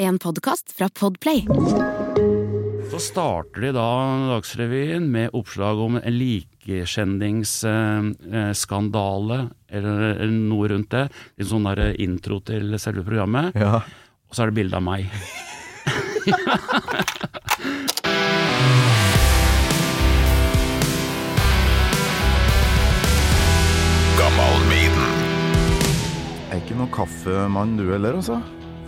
En podkast fra Podplay. Så starter de da Dagsrevyen med oppslag om en likeskjendingsskandale, eller, eller noe rundt det. En sånn der intro til selve programmet. Ja. Og så er det bilde av meg. Er ikke noen kaffemann du heller, altså?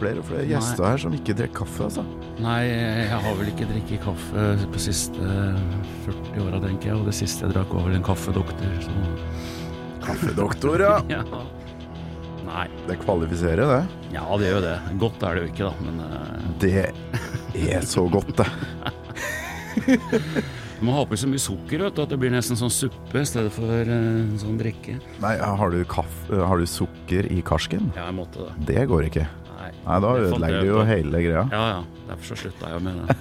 Flere og flere gjester her som ikke drikker kaffe, altså. Nei, jeg har vel ikke drikket kaffe på siste 40 åra, tenker jeg. Og det siste jeg drakk var vel en kaffedoktor. Så Kaffedoktor, ja. ja. Nei. Det kvalifiserer, det. Ja, det gjør jo det. Godt er det jo ikke, da. Men uh... Det er så godt, det. du må ha oppi så mye sukker vet at det blir nesten sånn suppe i stedet for eh, sånn drikke. Nei, har du, har du sukker i karsken? Ja, jeg måtte det. Det går ikke. Nei, Nei, da ødelegger du jo hele greia. Ja, ja. Derfor så slutta jeg å med det.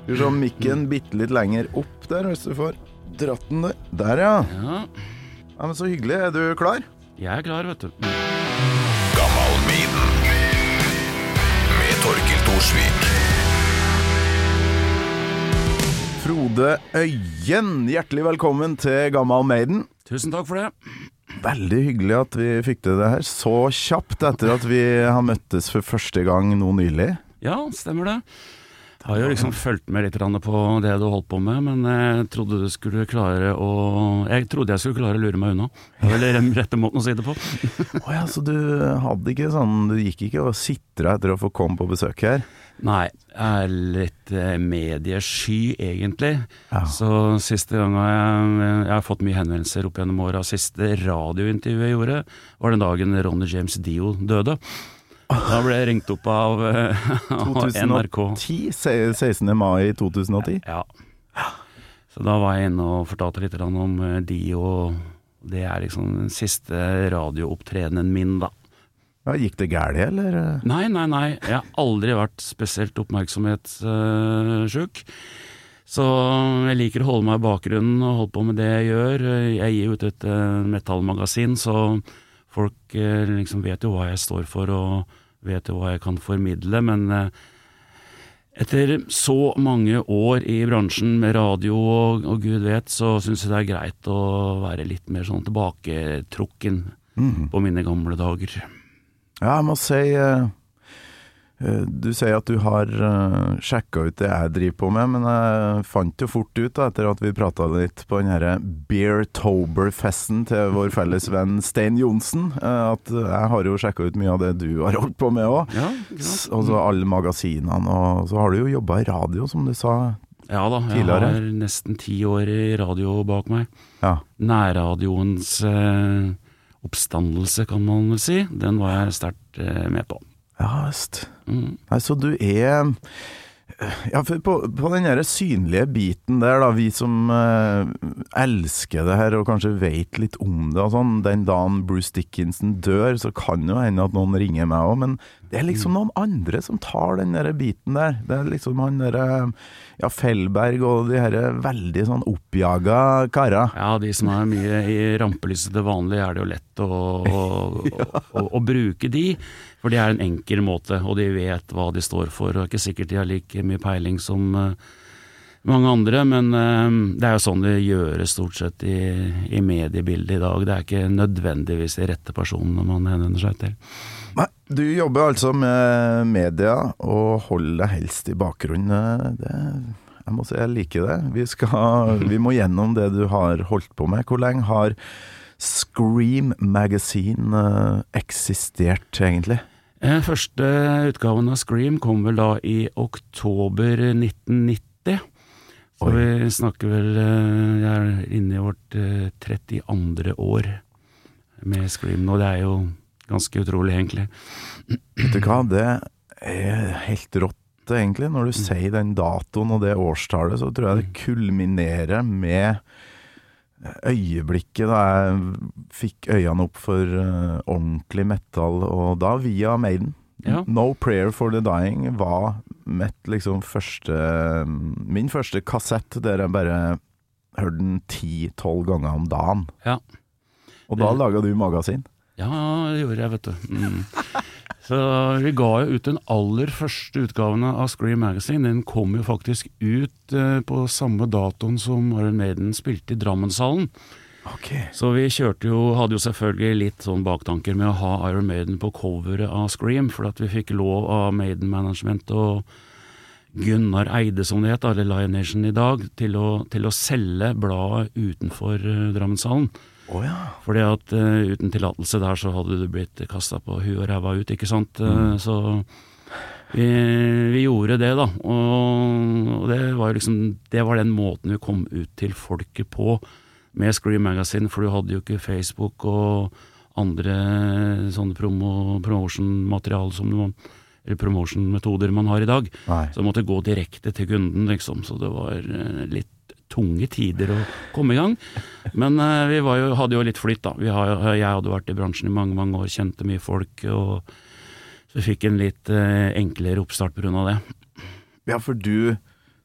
Skal vi se mikken bitte litt lenger opp der, hvis du får dratt den der. Der, ja. Ja, ja. Men så hyggelig. Er du klar? jeg er klar, vet du. Med Torkil Thorsvik. Frode Øyen, hjertelig velkommen til Gammal Maiden. Tusen takk for det. Veldig hyggelig at vi fikk til det her så kjapt etter at vi har møttes for første gang nå nylig. Ja, stemmer det. Jeg har jo liksom fulgt med litt på det du holdt på med, men jeg trodde du skulle klare å Jeg trodde jeg skulle klare å lure meg unna. Det er den rette måten å si det på. oh ja, så du hadde ikke sånn Du gikk ikke og sitra etter å få komme på besøk her? Nei, jeg er litt eh, mediesky, egentlig. Ja. Så siste gang jeg, jeg har fått mye henvendelser opp gjennom åra. Siste radiointervjuet jeg gjorde, var den dagen Ronny James Dio døde. Da ble jeg ringt opp av, eh, av NRK. 2010? 16. mai 2010? Ja. Så da var jeg inne og fortalte litt om de, og Det er liksom den siste radioopptredenen min, da. Ja, gikk det galt, eller? Nei, nei, nei. Jeg har aldri vært spesielt oppmerksomhetssjuk. Så jeg liker å holde meg i bakgrunnen og holde på med det jeg gjør. Jeg gir ut et eh, metallmagasin, så folk eh, liksom vet jo hva jeg står for og vet jo hva jeg kan formidle. Men eh, etter så mange år i bransjen med radio og, og gud vet, så syns jeg det er greit å være litt mer sånn tilbaketrukken på mine gamle dager. Ja, jeg må si eh, Du sier at du har uh, sjekka ut det jeg driver på med, men jeg fant jo fort ut da, etter at vi prata litt på den Beertober-festen til vår felles venn Stein Johnsen, eh, at jeg har jo sjekka ut mye av det du har holdt på med òg. Ja? Og så alle magasinene, og så har du jo jobba i radio, som du sa. Ja da, jeg tidligere. har nesten ti år i radio bak meg. Ja. Nærradioens eh, oppstandelse, kan man vel si. Den var jeg sterkt eh, med på. Ja visst. Mm. Nei, så du er Ja, for på, på den der synlige biten der, da, vi som eh, elsker det her og kanskje vet litt om det og sånn, den dagen Bruce Dickinson dør, så kan jo hende at noen ringer meg òg, men det er liksom noen andre som tar den der biten der. Det er liksom han derre ja, Fellberg og de herre veldig sånn oppjaga karer. Ja, de som er mye i rampelyset til vanlig, er det jo lett å, å, å, å bruke de. For det er en enkel måte, og de vet hva de står for. Og det er ikke sikkert de har like mye peiling som eh, mange andre, men eh, det er jo sånn det gjøres stort sett i, i mediebildet i dag. Det er ikke nødvendigvis de rette personene man henvender seg til. Nei, du jobber altså med media og holder deg helst i bakgrunnen. Det, jeg må si jeg liker det. Vi, skal, vi må gjennom det du har holdt på med. Hvor lenge har Scream Magazine eh, eksistert, egentlig? Eh, Første utgaven av Scream kom vel da i oktober 1990. Så Oi. vi snakker vel eh, Jeg er inne i vårt eh, 32. år med Scream nå. Det er jo ganske utrolig, egentlig. Vet du hva, det er helt rått, egentlig. Når du sier den datoen og det årstallet, så tror jeg det kulminerer med øyeblikket da jeg fikk øynene opp for eh, ordentlig metal, og da via Maiden. Ja. No Prayer for the Dying var mitt liksom første Min første kassett der jeg bare hørte den ti-tolv ganger om dagen. Ja. Og da laga du magasin. Ja, det gjorde jeg, vet du. Mm. Så vi ga jo ut den aller første utgaven av Scream Magazine. Den kom jo faktisk ut eh, på samme datoen som Iron Maiden spilte i Drammenshallen. Okay. Så vi kjørte jo, hadde jo selvfølgelig litt sånn baktanker med å ha Iron Maiden på coveret av Scream, for at vi fikk lov av Maiden Management og Gunnar Eide, som det het, eller Lion Nation i dag, til å, til å selge bladet utenfor uh, Drammenshallen. Å ja. Fordi at uh, uten tillatelse der så hadde du blitt kasta på huet og ræva ut, ikke sant. Eh, Så vi, vi gjorde det, da. Og, og det var jo liksom Det var den måten vi kom ut til folket på med Scream Magazine, for du hadde jo ikke Facebook og andre sånne promo, promotion-materiale som man promotion-metoder man har i dag. Nei. Så jeg måtte gå direkte til kunden, liksom. Så det var eh, litt tunge tider å komme i gang. Men eh, vi var jo, hadde jo litt flyt, da. Vi har, jeg hadde vært i bransjen i mange, mange år, kjente mye folk. og Så fikk en litt eh, enklere oppstart pga. det. Ja, for du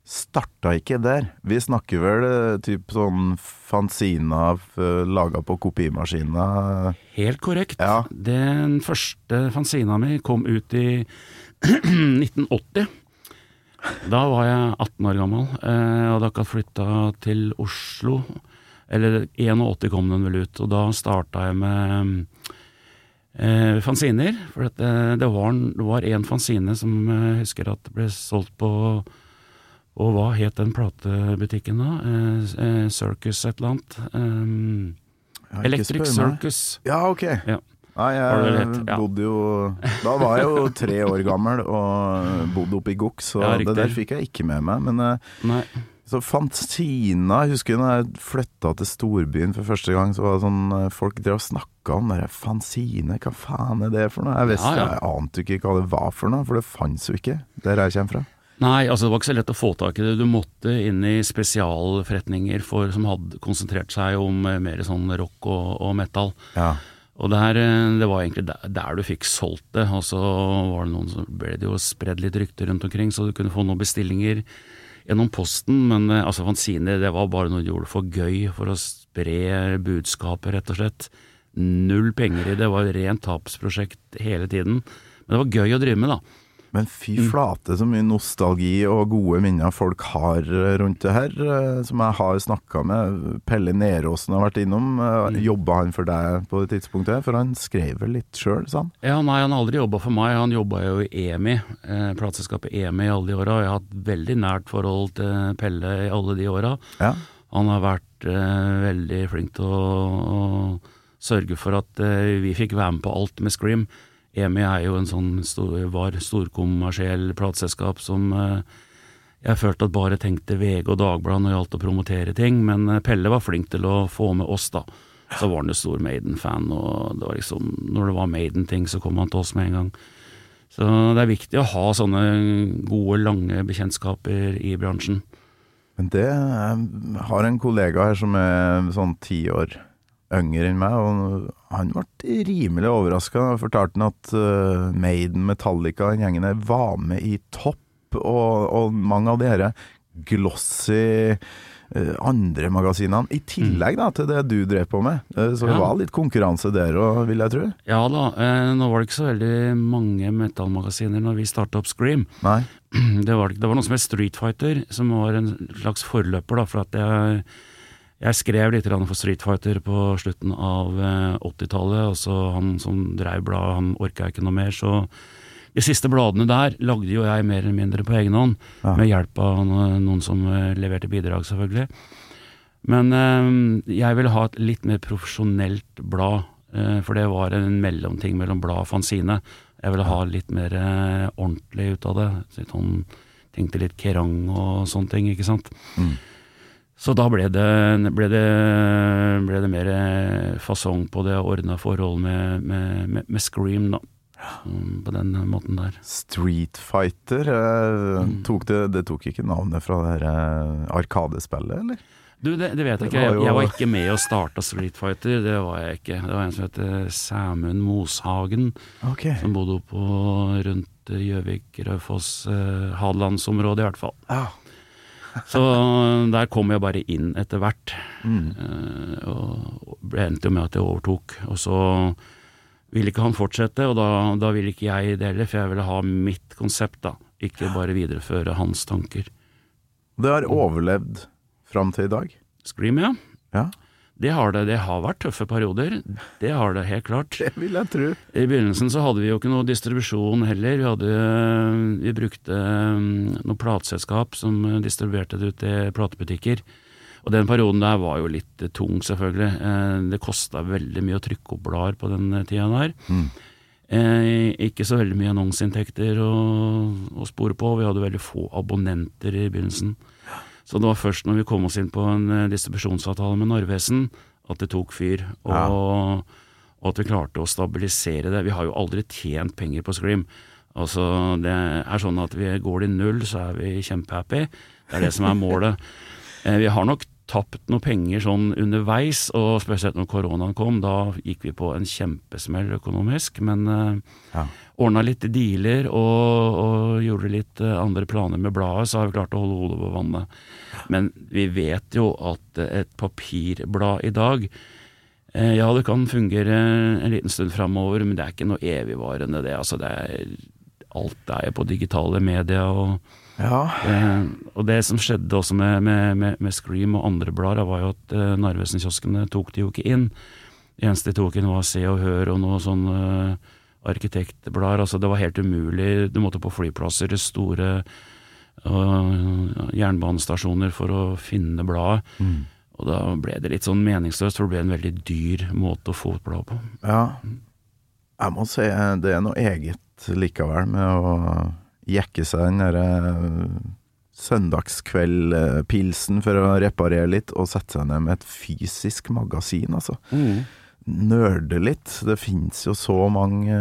starta ikke der. Vi snakker vel eh, typ sånn fanzina laga på kopimaskiner. Helt korrekt. Ja. Den første fanzina mi kom ut i 1980. Da var jeg 18 år gammel, Jeg og hadde akkurat flytta til Oslo. Eller 81 kom den vel ut, og da starta jeg med eh, fanziner. For at, eh, det var det var én fanzine som jeg husker at ble solgt på Og hva het den platebutikken da? Eh, eh, Circus et eller annet. Eh, Electric. Circus. Ja, ok. Ja. Nei, jeg? Ja. bodde jo Da var jeg jo tre år gammel og bodde oppe i Gok, så Ja, det der fikk jeg ikke med meg. Men eh, Nei. så Fantina Jeg husker da jeg flytta til storbyen for første gang, så var det sånn eh, Folk drev og snakka om det fanzine, hva faen er det for noe? Jeg visste, Ja, ja. jeg ante ikke hva det var for noe, for det fantes jo ikke der jeg kommer fra. Nei, altså det var ikke så lett å få tak i det. Du måtte inn i spesialforretninger for, som hadde konsentrert seg om eh, mer sånn rock og, og metal. Ja. Og der, eh, det var egentlig der, der du fikk solgt det. Og så var det noen som ble det jo spredd litt rykter rundt omkring, så du kunne få noen bestillinger gjennom posten. Men eh, altså fanzine, det var bare noe du gjorde for gøy, for å spre budskapet, rett og slett. Null penger i det, det var rent tapsprosjekt hele tiden. Men det var gøy å drive med, da. Men fy Mm. flate så mye nostalgi og gode minner folk har eh, rundt det her, eh, som jeg har snakka med. Pelle Neråsen har vært innom. Mm. Jobba han for deg på det tidspunktet? For han skrev vel litt sjøl, sa han? Ja, nei, han har aldri jobba for meg. Han jobba jo i EMI, eh, plateselskapet EMI i alle de åra. Jeg har hatt veldig nært forhold til Pelle i alle de åra. Ja. Han har vært eh, veldig flink til å, å sørge for at eh, vi fikk være med på alt med Scream. EMI er jo en sånn stor, var storkommersiell plateselskap som eh, jeg følte at bare tenkte VG og Dagbladet når det gjaldt å promotere ting, men eh, Pelle var flink til å få med oss, da. Så var han jo stor Maiden-fan, og det liksom, når det var Maiden-ting, så kom han til oss med en gang. Så det er viktig å ha sånne gode, lange bekjentskaper i bransjen. Men det Jeg har en kollega her som er sånn ti år yngre enn meg, og han ble rimelig overraska. Fortalte han at uh, Maiden, Metallica, den gjengen der var med i Topp, og, og mange av de her glossy eh, andre magasinene, i tillegg da til det du drev på med. Eh, så det Ja. var litt konkurranse der òg, vil jeg tro. Ja da, eh, nå var det ikke så veldig mange metallmagasiner når vi starta opp Scream. Nei? Det var, det var noe som het Street Fighter, som var en slags forløper, da, for at jeg, jeg skrev litt for Street Fighter på slutten av eh, 80-tallet, Altså han som dreiv bladet, han orka ikke noe mer, så de siste bladene der lagde jo jeg mer eller mindre på egen hånd, Ja. med hjelp av noen som eh, leverte bidrag, selvfølgelig. Men eh, jeg ville ha et litt mer profesjonelt blad, eh, for det var en mellomting mellom blad og fanzine. Jeg ville ha litt mer eh, ordentlig ut av det. Så Sånn, tenkte litt kerang og sånne ting, ikke sant. Mm. Så da ble det, ble det, ble det mer eh, fasong på det, ordna forhold med, med, med, med Scream, da. Mm, På den måten der. Street Fighter, eh, Mm. tok det, det tok ikke navnet fra det her eh, Arkadespillet, eller? Du, det, det vet jeg ikke. Jeg, jeg var ikke med og starta Street Fighter, det var jeg ikke. Det var en som het Sæmund Moshagen, okay. som bodde oppe rundt Gjøvik, Raufoss, Hadelandsområdet i hvert fall. Ja. Så der kom jeg bare inn etter hvert. Mm. Eh, og ble endte med at jeg overtok. Og så ville ikke han fortsette, og da, da ville ikke jeg det heller, for jeg ville ha mitt konsept, da. Ikke bare videreføre hans tanker. Det har overlevd fram til i dag. Scream, ja. Ja, Det har det. Det har vært tøffe perioder. Det har det, helt klart. det vil jeg tro. I begynnelsen så hadde vi jo ikke noe distribusjon heller. Vi, hadde, vi brukte mm, noe plateselskap som distribuerte det ut til platebutikker. Og den perioden der var jo litt eh, tung, selvfølgelig. Eh, Det kosta veldig mye å trykke opp blader på den tida der. Eh, ikke så veldig mye annonseinntekter å, å spore på. Vi hadde veldig få abonnenter i begynnelsen. Så det var først når vi kom oss inn på en eh, distribusjonsavtale med Narvesen at det tok fyr. Og, og at vi klarte å stabilisere det. Vi har jo aldri tjent penger på Scream. Altså, det er sånn at vi går det i null, så er vi kjempehappy. Det er det som er målet. Eh, Vi har nok tapt noe penger sånn underveis, og spesielt når koronaen kom. Da gikk vi på en kjempesmell økonomisk, men eh, Ja. Ordna litt dealer og, og gjorde litt eh, andre planer med bladet, så har vi klart å holde hodet over vannet. Men vi vet jo at et papirblad i dag eh, Ja, det kan fungere en liten stund framover, men det er ikke noe evigvarende, det. Altså, det er, alt er jo på digitale medier. og Ja, Eh, og det som skjedde også med, med, med, med Scream og andre blader, var jo at eh, Narvesen-kioskene tok de jo ikke inn. Det eneste de tok inn var Se og Hør og noe sånn eh, arkitektblader. Altså det var helt umulig. Du måtte på flyplasser, store uh, jernbanestasjoner for å finne bladet. Og da ble det litt sånn meningsløst, for det ble en veldig dyr måte å få et blad på. ja. Jeg må si eh, det er noe eget likevel med å jekke seg den derre søndagskveldpilsen for å reparere litt, og sette seg ned med et fysisk magasin, altså. Nerde litt. Det fins jo så mange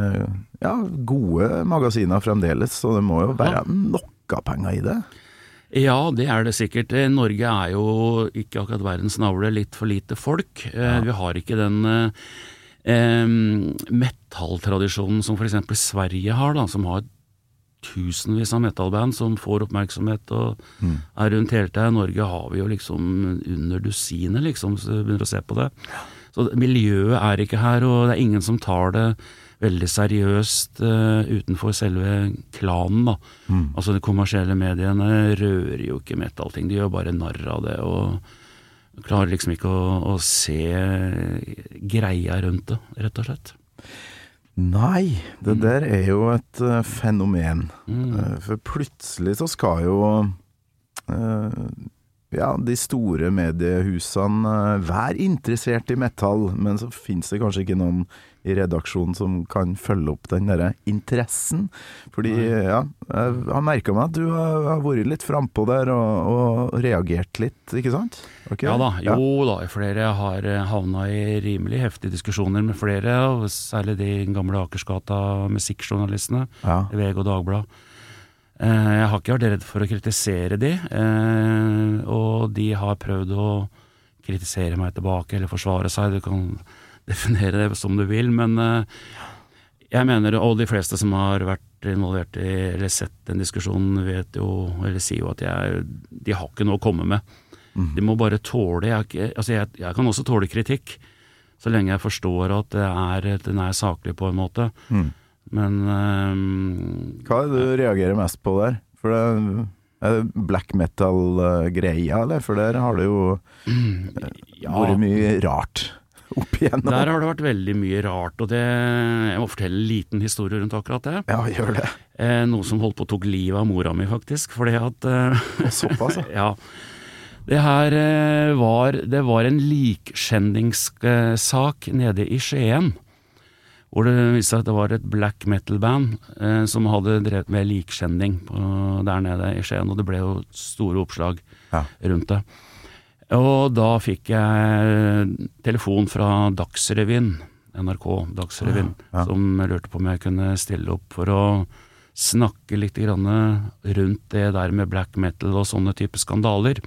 ja, gode magasiner fremdeles, så det må jo være noe penger i det. Ja, det er det sikkert. Eh, Norge er jo ikke akkurat verdens navle, litt for lite folk. Ja. Vi har ikke den eh, metalltradisjonen som f.eks. Sverige har, da, som har tusenvis av metallband som får oppmerksomhet og er rundt hele tida. I Norge har vi jo liksom under dusinet, liksom, hvis du begynner å se på det. Så miljøet er ikke her, og det er ingen som tar det veldig seriøst uh, utenfor selve klanen, da. Altså de kommersielle mediene rører jo ikke metallting, de gjør bare narr av det. og Klarer liksom ikke å, å se greia rundt det, rett og slett. Nei, det der er jo et uh, fenomen. Mm. Uh, for plutselig så skal jo eh, ja, de store mediehusene Vær være interessert i metall, men så finnes det kanskje ikke noen i redaksjonen som kan følge opp den derre interessen. Fordi, ja, jeg har merka meg at du har, vært litt frampå der og, og reagert litt, ikke sant? Okay. Ja da, jo da, flere har havna i rimelig heftige diskusjoner med flere, og særlig de gamle Akersgata musikkjournalistene, Ja. VG og Dagblad. Eh, Jeg har ikke vært redd for å kritisere de, eh, og de har prøvd å kritisere meg tilbake eller forsvare seg. Du kan definere det som du vil, men eh, jeg mener, og de fleste som har vært involvert i eller sett den diskusjonen, vet jo, eller sier jo at jeg, de har ikke noe å komme med. De må bare tåle jeg, altså jeg, jeg kan også tåle kritikk, så lenge jeg forstår at det er, den er saklig på en måte. Mm. Men um, Hva er det du reagerer mest på der? For det er det black metal-greia, eller? For der har det jo ja, vært mye rart opp igjennom. der har det vært veldig mye rart, og det, jeg må fortelle en liten historie rundt akkurat det. Ja, gjør det. Eh, noe som holdt på å tok livet av mora mi, faktisk. Fordi at eh, såpass, ja. Ja. Det her eh, var, det var en likskjendingssak nede i Skien. Hvor det viste seg at det var et black metal-band eh, som hadde drevet med likskjending der nede i Skien. Og det ble jo store oppslag Ja. rundt det. Og da fikk jeg telefon fra Dagsrevyen, NRK Dagsrevyen, Ja. som lurte på om jeg kunne stille opp for å snakke litt grann rundt det der med black metal og sånne type skandaler.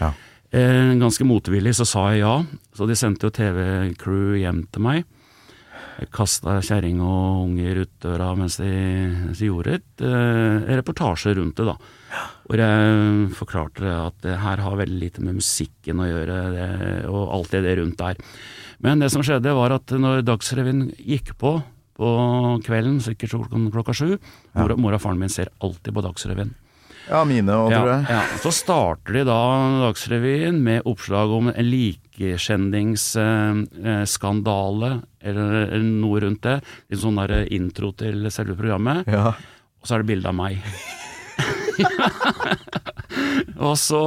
Ja. Eh, ganske motvillig så sa jeg ja, så de sendte jo TV-crew hjem til meg. Kasta kjerring og unger ut døra mens de, de gjorde et eh, reportasje rundt det, da. Hvor jeg forklarte at det her har veldig lite med musikken å gjøre, det, og alt det, rundt der. Men det som skjedde, var at når Dagsrevyen gikk på på kvelden, sikkert klokka sju. Mor, mor og faren min ser alltid på Dagsrevyen. Ja, mine òg, tror jeg. ja. Så starter de da Dagsrevyen med oppslag om en likeskjendingsskandale, eller, eller noe rundt det. Litt sånn der intro til selve programmet. Ja. Og så er det bilde av meg. og så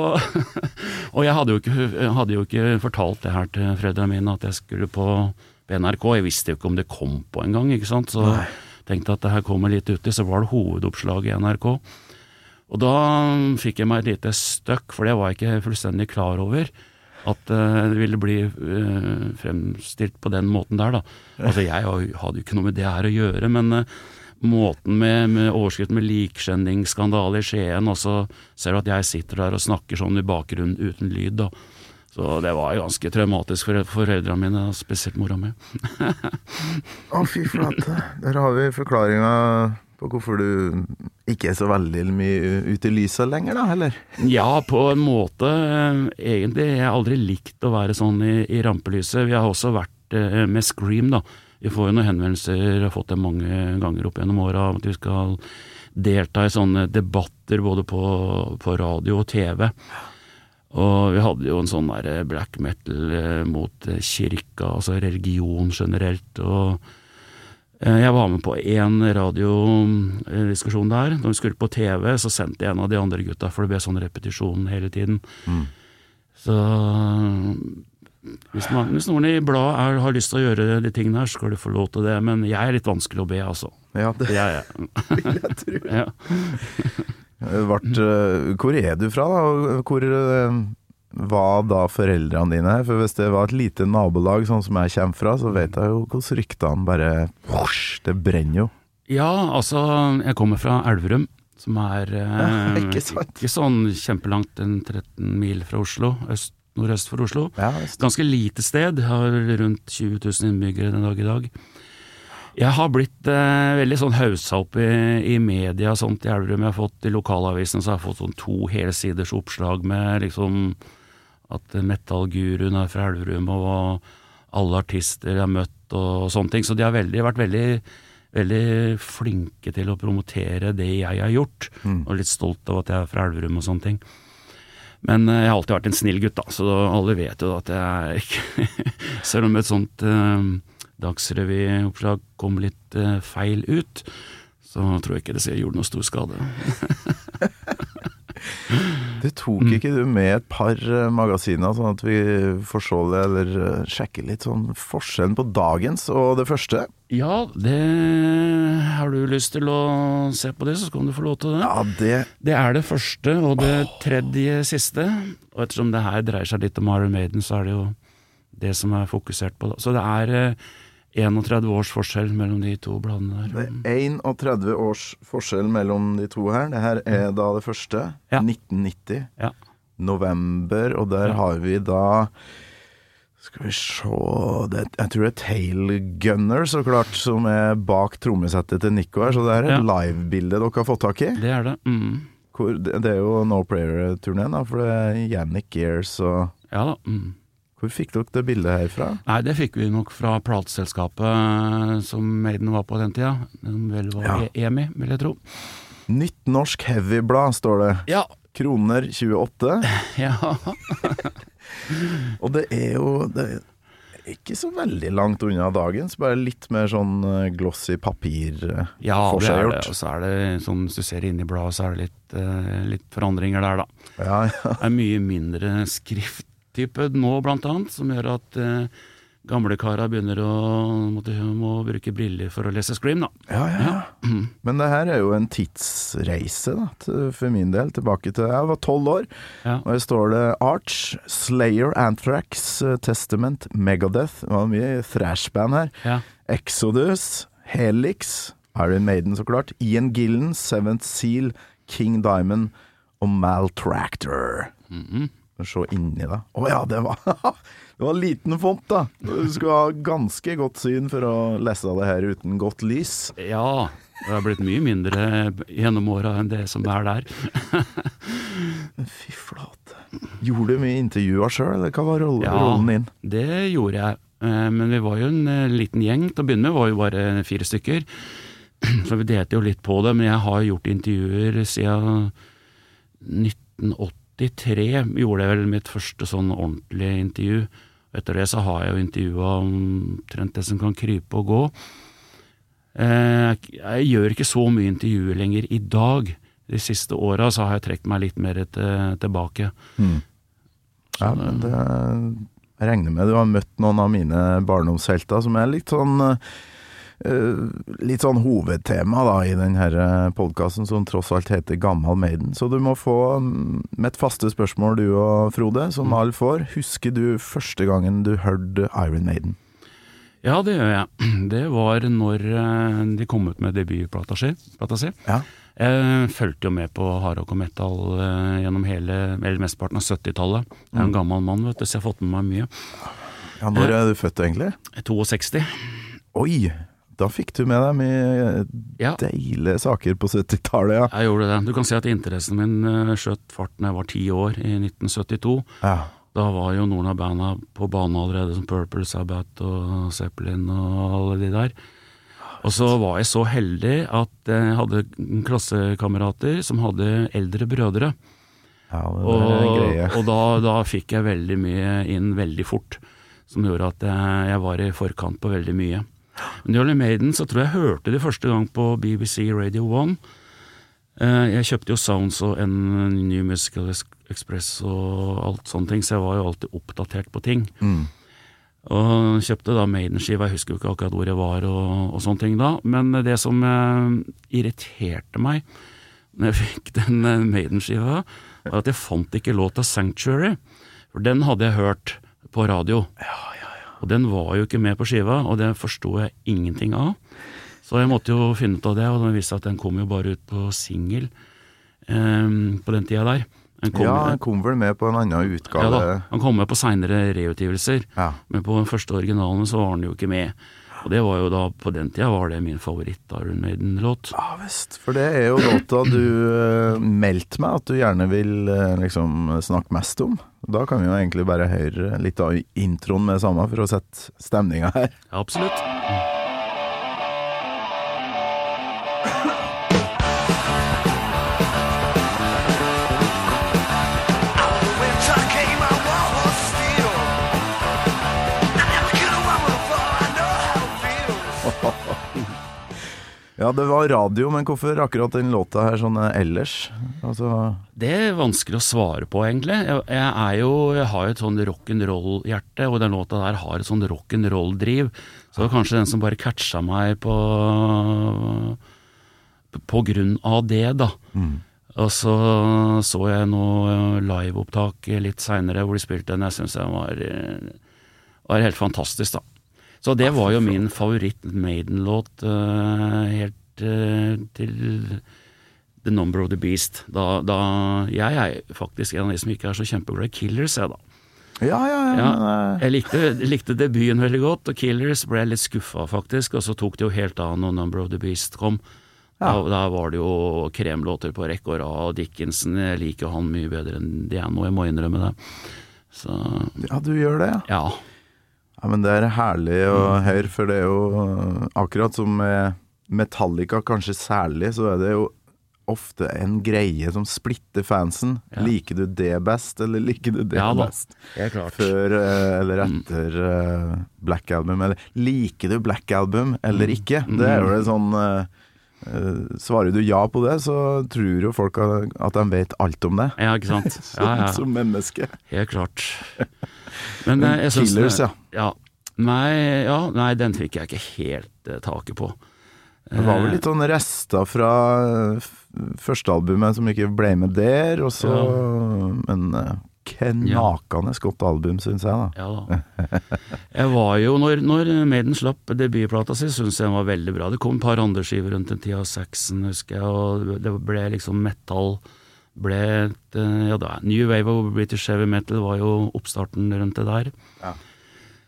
Og jeg hadde jo, ikke, hadde jo ikke fortalt det her til foreldrene mine, at jeg skulle på, på NRK. Jeg visste jo ikke om det kom på engang, ikke sant. Så Nei. tenkte at det her kommer litt uti, så var det hovedoppslaget i NRK. Og da fikk jeg meg et lite støkk, for det var jeg ikke fullstendig klar over. At eh, det ville bli eh, fremstilt på den måten der, da. Altså jeg hadde jo ikke noe med det her å gjøre, men eh, måten med, med overskriften med likskjendingsskandale i Skien, og så ser du at jeg sitter der og snakker sånn i bakgrunnen uten lyd, da. Så det var ganske traumatisk for foreldrene mine, og spesielt mora mi. Å, fy flate. Der har vi forklaringa på hvorfor du ikke er så veldig mye ute i lyset lenger, da, eller? Ja, på en måte. Egentlig Egentlig. Jeg har aldri likt å være sånn i, i rampelyset. Vi har også vært eh, med Scream, da. Vi får jo noen henvendelser, har fått det mange ganger opp gjennom åra, at vi skal delta i sånne debatter både på, på radio og TV. Og vi hadde jo en sånn der black metal eh, mot eh, kirka, altså religion generelt. og eh, jeg var med på én radiodiskusjon der. Når vi skulle på TV, så sendte jeg en av de andre gutta, for det ble sånn repetisjon hele tiden. Så hvis, man, hvis noen i bladet har lyst til å gjøre de tingene her, så skal du få lov til det. Men jeg er litt vanskelig å be, altså. Ja, det Jeg, er- vil jeg tro. ja. Vart, eh, hvor er du fra, da? Hvor eh, var da foreldrene dine her? For hvis det var et lite nabolag, sånn som jeg kommer fra, så vet jeg jo hvordan ryktene bare husk, Det brenner jo. ja, altså, jeg kommer fra Elverum. Som er eh, Ja, ikke ikke sånn kjempelangt, en 13 mil fra Oslo. Øst, nordøst for Oslo. Ja, Ganske lite sted, har rundt 20 000 innbyggere den dag i dag. Jeg har blitt eh, veldig sånn haussa opp i, i media sånt i Elverum. Jeg har fått I lokalavisen så har jeg fått sånn to helsiders oppslag med liksom at metallguruen er fra Elverum, og alle artister jeg har møtt og sånne ting. Så de har veldig, vært veldig, veldig flinke til å promotere det jeg har gjort, og litt stolt av at jeg er fra Elverum og sånne ting. Men eh, jeg har alltid vært en snill gutt, da, så alle vet jo at jeg er ikke Selv om et sånt eh, Dagsrevyoppslag kom litt eh, feil ut, så tror jeg ikke det gjorde noe stor skade. Det tok ikke du med et par eh, magasiner, sånn at vi får se det, eller eh, sjekke litt sånn forskjellen på dagens og det første? Ja, det Har du lyst til å se på det, så skal du få lov til det. Ja, det Det er det første og det tredje siste. Og ettersom det her dreier seg litt om Iron Maiden, så er det jo det som er fokusert på. Så det er eh, 31 års forskjell mellom de to bladene der. Det er 31 års forskjell mellom de to her. Det her er da det første. Ja. 1990. Ja. November, og der Ja. har vi da Skal vi se det, Jeg tror det er Tail Gunner, så klart, som er bak trommesettet til Nico her. Så det er et Ja. livebilde dere har fått tak i. Det er det. Mm. Hvor, det, det er jo No Prayer-turneen, for det er Yannick Gears og Ja da. Mm. Hvor fikk dere det bildet herfra? Nei, det fikk vi nok fra plateselskapet som Maiden var på den tida. Den vel var Ja. E- EMI, vil jeg tro. Nytt norsk heavyblad, står det. Ja. Kroner 28. ja. Og det er jo det er ikke så veldig langt unna dagens, bare litt mer sånn eh, glossy papir. eh, Ja, forseggjort. Og så er det sånn, hvis du ser inn i bladet, så er det litt, eh, litt forandringer der, da. Ja, ja. Det er mye mindre skrifttype nå, blant annet, som gjør at eh, gamle kara begynner å måtte, må bruke briller for å lese Scream, da. ja, ja. Men det her er jo en tidsreise, da, til, for min del. Tilbake til jeg var tolv år. Ja. Og her står det Arch, Slayer, Anthrax, Testament, Megadeth. Det var mye thrash-band her. Ja. Exodus, Helix, Iron Maiden så klart, Ian Gillen, Seventh Seal, King Diamond og Maltractor. Mhm. Se inni deg. Å ja, det var, det var liten font, da. Du skulle ha ganske godt syn for å lese det her uten godt lys. ja. Det har blitt mye mindre gjennom åra enn det som er der. Fy flate. Gjorde du mye intervjuer sjøl, eller hva var rollen, Ja. rollen din? Det gjorde jeg. Eh, Men vi var jo en eh, liten gjeng. Til å begynne med var jo bare fire stykker. Så vi delte jo litt på det, men jeg har gjort intervjuer siden 1983. Gjorde jeg vel mitt første sånn ordentlige intervju. Etter det så har jeg jo intervjua omtrent det som kan krype og gå. Eh, Jeg gjør ikke så mye intervjuer lenger i dag. De siste åra så har jeg trukket meg litt mer til, tilbake. Ja, men det, jeg regner med du har møtt noen av mine barndomshelter som er litt sånn eh, Litt sånn hovedtema da i denne podkasten som tross alt heter Gammal Maiden. Så du må få mitt med et faste spørsmål du og Frode, som alle får. Husker du første gangen du hørte Iron Maiden? Ja, det gjør jeg. Det var når eh, de kom ut med debutplata si. Ja. Jeg fulgte jo med på hardrock og metal eh, gjennom hele, eller mesteparten av 70-tallet. Jeg er en gammel mann, vet du, så jeg har fått med meg mye. ja når er du født egentlig? 62. Oi! Da fikk du med deg mye Ja, deilige saker på 70-tallet, ja. jeg gjorde det. Du kan si at interessen min eh, skjøt fart da jeg var ti år, i 1972. ja. Da var jo noen av banda på banen allerede, som Purple Sabbath og Zeppelin og alle de der. Og så var jeg så heldig at jeg hadde klassekamerater som hadde eldre brødre. Ja, Og, og da, da fikk jeg veldig mye inn veldig fort, som gjorde at jeg, jeg var i forkant på veldig mye. Men Jolly Maiden så tror jeg hørte de første gang på BBC Radio 1. Eh, Jeg kjøpte jo Sounds og en New Musical Express og alt sånne ting, så jeg var jo alltid oppdatert på ting. Mm. Og kjøpte da Maiden-skiva, jeg husker jo ikke akkurat hvor jeg var og, og sånne ting da, men det som eh, irriterte meg når jeg fikk den eh, Maiden-skiva, var at jeg fant ikke låta Sanctuary, for den hadde jeg hørt på radio. Og den var jo ikke med på skiva, og det forsto jeg ingenting av. Så jeg måtte jo finne ut av det, og det viste seg at den kom jo bare ut på singel um, på den tida der. Den kom, Ja, han kom vel med på en annen utgave? ja da, han kom med på seinere reutgivelser. Ja. Men på den første originalen så var han jo ikke med. Og det var jo da, på den tida var det min favoritt-Iron Maiden-låt. Ja visst, for det er jo låta du uh, meldte meg at du gjerne vil uh, liksom snakke mest om. Da kan vi jo egentlig bare høre litt av introen med det samme for å sette stemninga her. Ja, absolutt. Ja, det var radio, men hvorfor akkurat den låta her sånn eh, ellers? Altså Det er vanskelig å svare på, egentlig. Jeg, jeg er jo, jeg har jo et sånn rock'n'roll-hjerte, og den låta der har et sånn rock'n'roll-driv. Så det var kanskje den som bare catcha meg på På grunn av det, da. Og så så jeg noe liveopptak litt seinere hvor de spilte den. Jeg syns den var, eh, var helt fantastisk, da. Så det var jo min favoritt-Maiden-låt uh, helt uh, til The Number of the Beast. Da, da Jeg er faktisk en av de som ikke er så kjempeglad i Killers, jeg, da. Ja, ja, ja. Ja, men, eh, jeg likte, likte debuten veldig godt, og Killers ble jeg litt skuffa, faktisk. Og så tok det jo helt av når Number of the Beast kom. Da, Ja. da var det jo kremlåter på rekke og rad, og Dickinson Jeg liker han mye bedre enn det jeg må, jeg må innrømme det. Så ja, du gjør det, ja. ja. Ja, men det er herlig å høre, for det er jo akkurat som med Metallica, kanskje særlig, så er det jo ofte en greie som splitter fansen. Ja. Liker du det best, eller liker du det Ja best? Før eh, eller etter mm. Black Album, eller liker du Black Album eller ikke? Det er jo det sånn eh, Svarer du ja på det, så tror jo folk at de vet alt om det. Ja, ikke sant. Ja, ja. som menneske. Helt klart. Men Men jeg syns Killers, ja. ja. Nei, ja, nei, den fikk jeg ikke helt eh, taket på. Det var vel Eh, litt sånn rester fra førstealbumet første albumet som ikke ble med der, og så Men eh, knakende godt album, syns jeg, da. Ja da. Jeg var jo, når, når Maiden slapp debutplata si, syntes jeg den var veldig bra. Det kom et par andre skiver rundt den tida, Saxon husker jeg, og det ble liksom metal ble et, eh, ja, da, New Wave of British Heavy Metal var jo oppstarten rundt det der. Ja.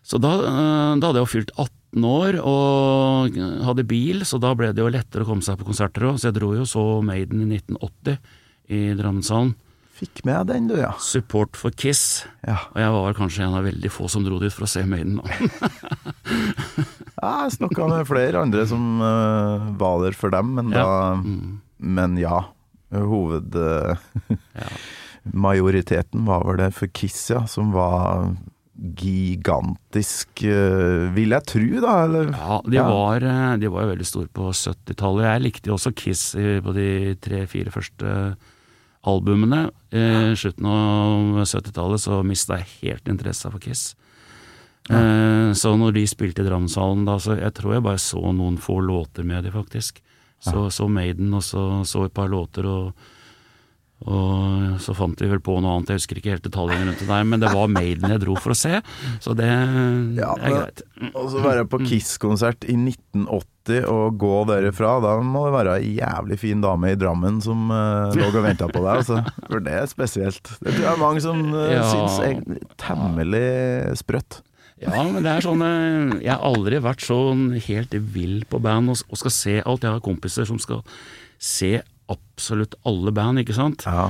Så da, eh, da hadde jeg jo fylt 18 år og hadde bil, så da ble det jo lettere å komme seg på konserter òg. Så jeg dro jo så Maiden i 1980 i Drammenshallen. Fikk med den, du, ja. Support for Kiss. Ja, Og jeg var kanskje en av veldig få som dro dit for å se Maiden. da. jeg snakka med flere andre som uh, var der for dem, men da Ja. Mm. Men ja. Hoved... Uh, Ja. Majoriteten var vel det for Kiss, ja, som var gigantisk, eh, vil jeg tro, da, eller? Ja, de var, eh, de var jo veldig store på 70-tallet. Jeg likte jo også Kiss på de tre-fire første albumene. I slutten av 70-tallet så mista jeg helt interessa for Kiss. Eh, Så når de spilte i Drammenshallen da, så jeg tror jeg bare så noen få låter med de faktisk. Så, så Maiden, og så så et par låter, og, og så fant vi vel på noe annet. Jeg husker ikke helt detaljene rundt det der, men det var Maiden jeg dro for å se, så det Ja, er greit. Og så være på Kiss-konsert i 1980 og gå derifra, da må det være ei jævlig fin dame i Drammen som uh, lå og venta på deg, altså. For det er spesielt. Det tror jeg er mange som uh, Ja. syns er temmelig sprøtt. Ja, men det er sånn eh, Jeg har aldri vært sånn helt vill på band og, og skal se alt. Jeg har kompiser som skal se absolutt alle band, ikke sant. Ja.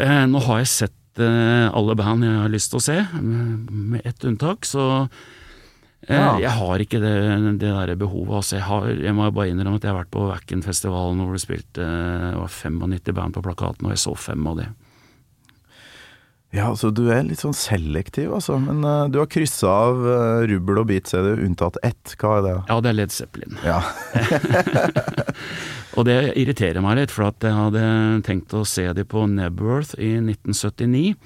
Eh, nå har jeg sett eh, alle band jeg har lyst til å se, med, ett unntak, så eh, Ja. jeg har ikke det, det der behovet. Altså, jeg, har, jeg må bare innrømme at jeg har vært på Wacken-festivalen hvor det spilte eh, det var 95 band på plakaten, og jeg så fem av de. Ja, så du er litt sånn selektiv, altså. Men uh, du har kryssa av uh, rubbel og bit, ser du, unntatt ett. Hva er det? Ja, det er Led Zeppelin. Ja. Og det irriterer meg litt, for at jeg hadde tenkt å se dem på Nebworth i 1979.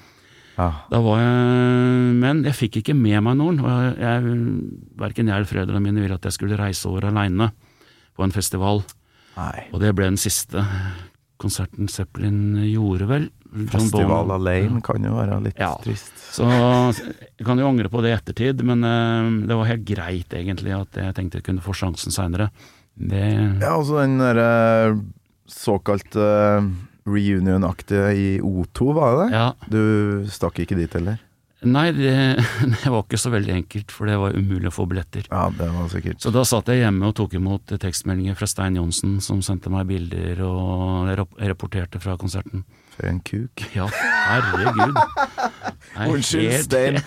ja. Da var jeg, men jeg fikk ikke med meg noen. og jeg, Verken jeg eller foreldrene mine ville at jeg skulle reise over aleine på en festival. Nei. Og det ble den siste konserten Zeppelin gjorde, vel. Festival alene kan jo være litt Ja. trist. Så jeg kan jo angre på det i ettertid, men eh, det var helt greit egentlig at jeg tenkte jeg kunne få sjansen seinere. Det Ja, altså den derre såkalte reunion-aktige i O2, var det det? Ja. Du stakk ikke dit heller? Nei, det, det var ikke så veldig enkelt, for det var umulig å få billetter. Ja, det var sikkert Så da satt jeg hjemme og tok imot tekstmeldinger fra Stein Johnsen, som sendte meg bilder og rapporterte fra konserten. for en kuk. Ja, herregud. Er Unnskyld, helt- Stein.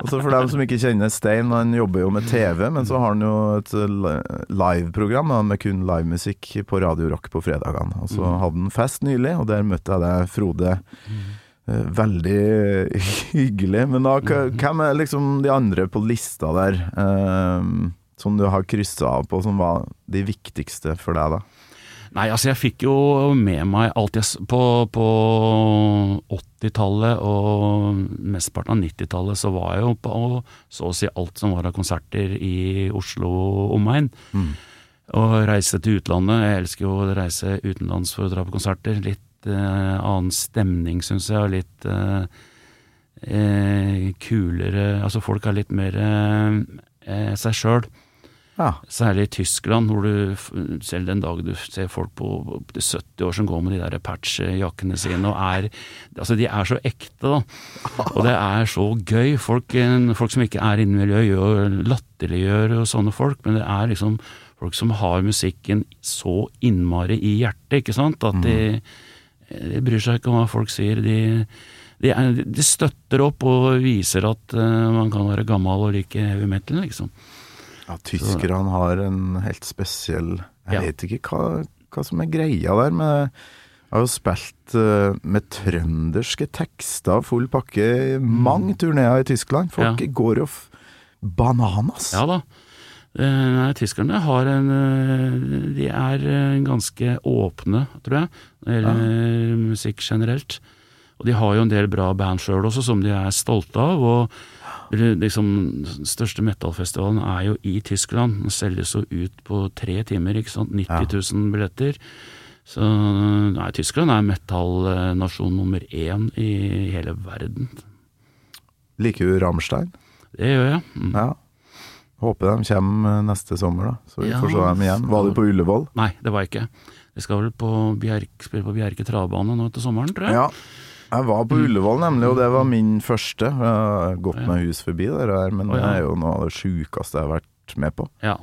Også For dem som ikke kjenner Stein, han jobber jo med TV, men så har han jo et li- liveprogram med kun livemusikk på Radio Rock på fredagene. Og så hadde han fest nylig, og der møtte jeg deg, Frode. Eh, Veldig hyggelig. Men da, hvem er liksom de andre på lista der, eh, som du har kryssa av på, som var de viktigste for deg, da? Nei, altså jeg fikk jo med meg alt jeg På, på 80-tallet og mesteparten av 90-tallet så var jeg jo på så å si alt som var av konserter i Oslo og omegn. Og reise til utlandet. Jeg elsker jo å reise utenlands for å dra på konserter. Litt eh, annen stemning, syns jeg, og litt eh, eh, kulere Altså folk er litt mer eh, seg sjøl. Ja. Særlig i Tyskland, hvor du selv den dag du ser folk på opp 70 år som går med de der patchjakkene sine og er Altså, de er så ekte, da. Og det er så gøy. Folk, folk som ikke er innen miljøet, gjør latterliggjør og sånne folk, men det er liksom folk som har musikken så innmari i hjertet, ikke sant, at de, de bryr seg ikke om hva folk sier. De, de, de støtter opp og viser at uh, man kan være gammel og like heavy metal, liksom. Ja, tyskerne har en helt spesiell Jeg Ja. vet ikke hva, hva som er greia der men Jeg har jo spilt uh, med trønderske tekster, full pakke, i mange turneer i Tyskland. Folk Mm. Ja. går jo bananas. Ja da. Eh, Nei, tyskerne har en eh, De er eh, ganske åpne, tror jeg, når det gjelder ja. musikk generelt. Og de har jo en del bra band sjøl også, som de er stolte av. Og liksom, den største metallfestivalen er jo i Tyskland. Den selges jo ut på tre timer, ikke sant. 90 000 billetter. Så nei, Tyskland er metallnasjon nummer én i hele verden. Liker du Rammstein? Det gjør jeg. Mm. Ja. Håper de kommer eh, neste sommer, da. Så vi får se dem igjen. Var du på Ullevål? Nei, det var jeg ikke. Vi skal vel på Bjerke, spille på Bjerke travbane nå etter sommeren, tror jeg. Ja. Jeg var på Ullevål nemlig, og det var min første. Jeg har gått meg hus forbi det der, men det er jo noe av det sjukeste jeg har vært med på. Ja.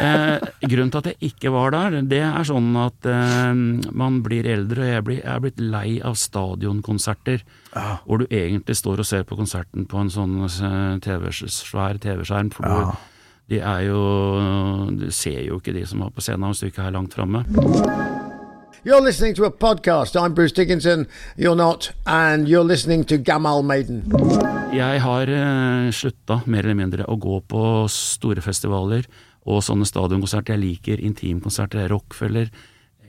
Eh, grunnen til at jeg ikke var der, det er sånn at eh, man blir eldre, og jeg, blir, jeg er blitt lei av stadionkonserter. Ja. Hvor du egentlig står og ser på konserten på en sånn eh, TV, svær TV-skjerm. For Ja. du, de er jo Du ser jo ikke de som var på scenen hvis du ikke er langt framme. You're listening to a podcast. I'm Bruce Dickinson. You're not. And you're listening to Gamal Maiden. Jeg har eh, slutta mer eller mindre å gå på store festivaler og sånne stadionkonserter. Jeg liker intimkonserter. Rockfeller,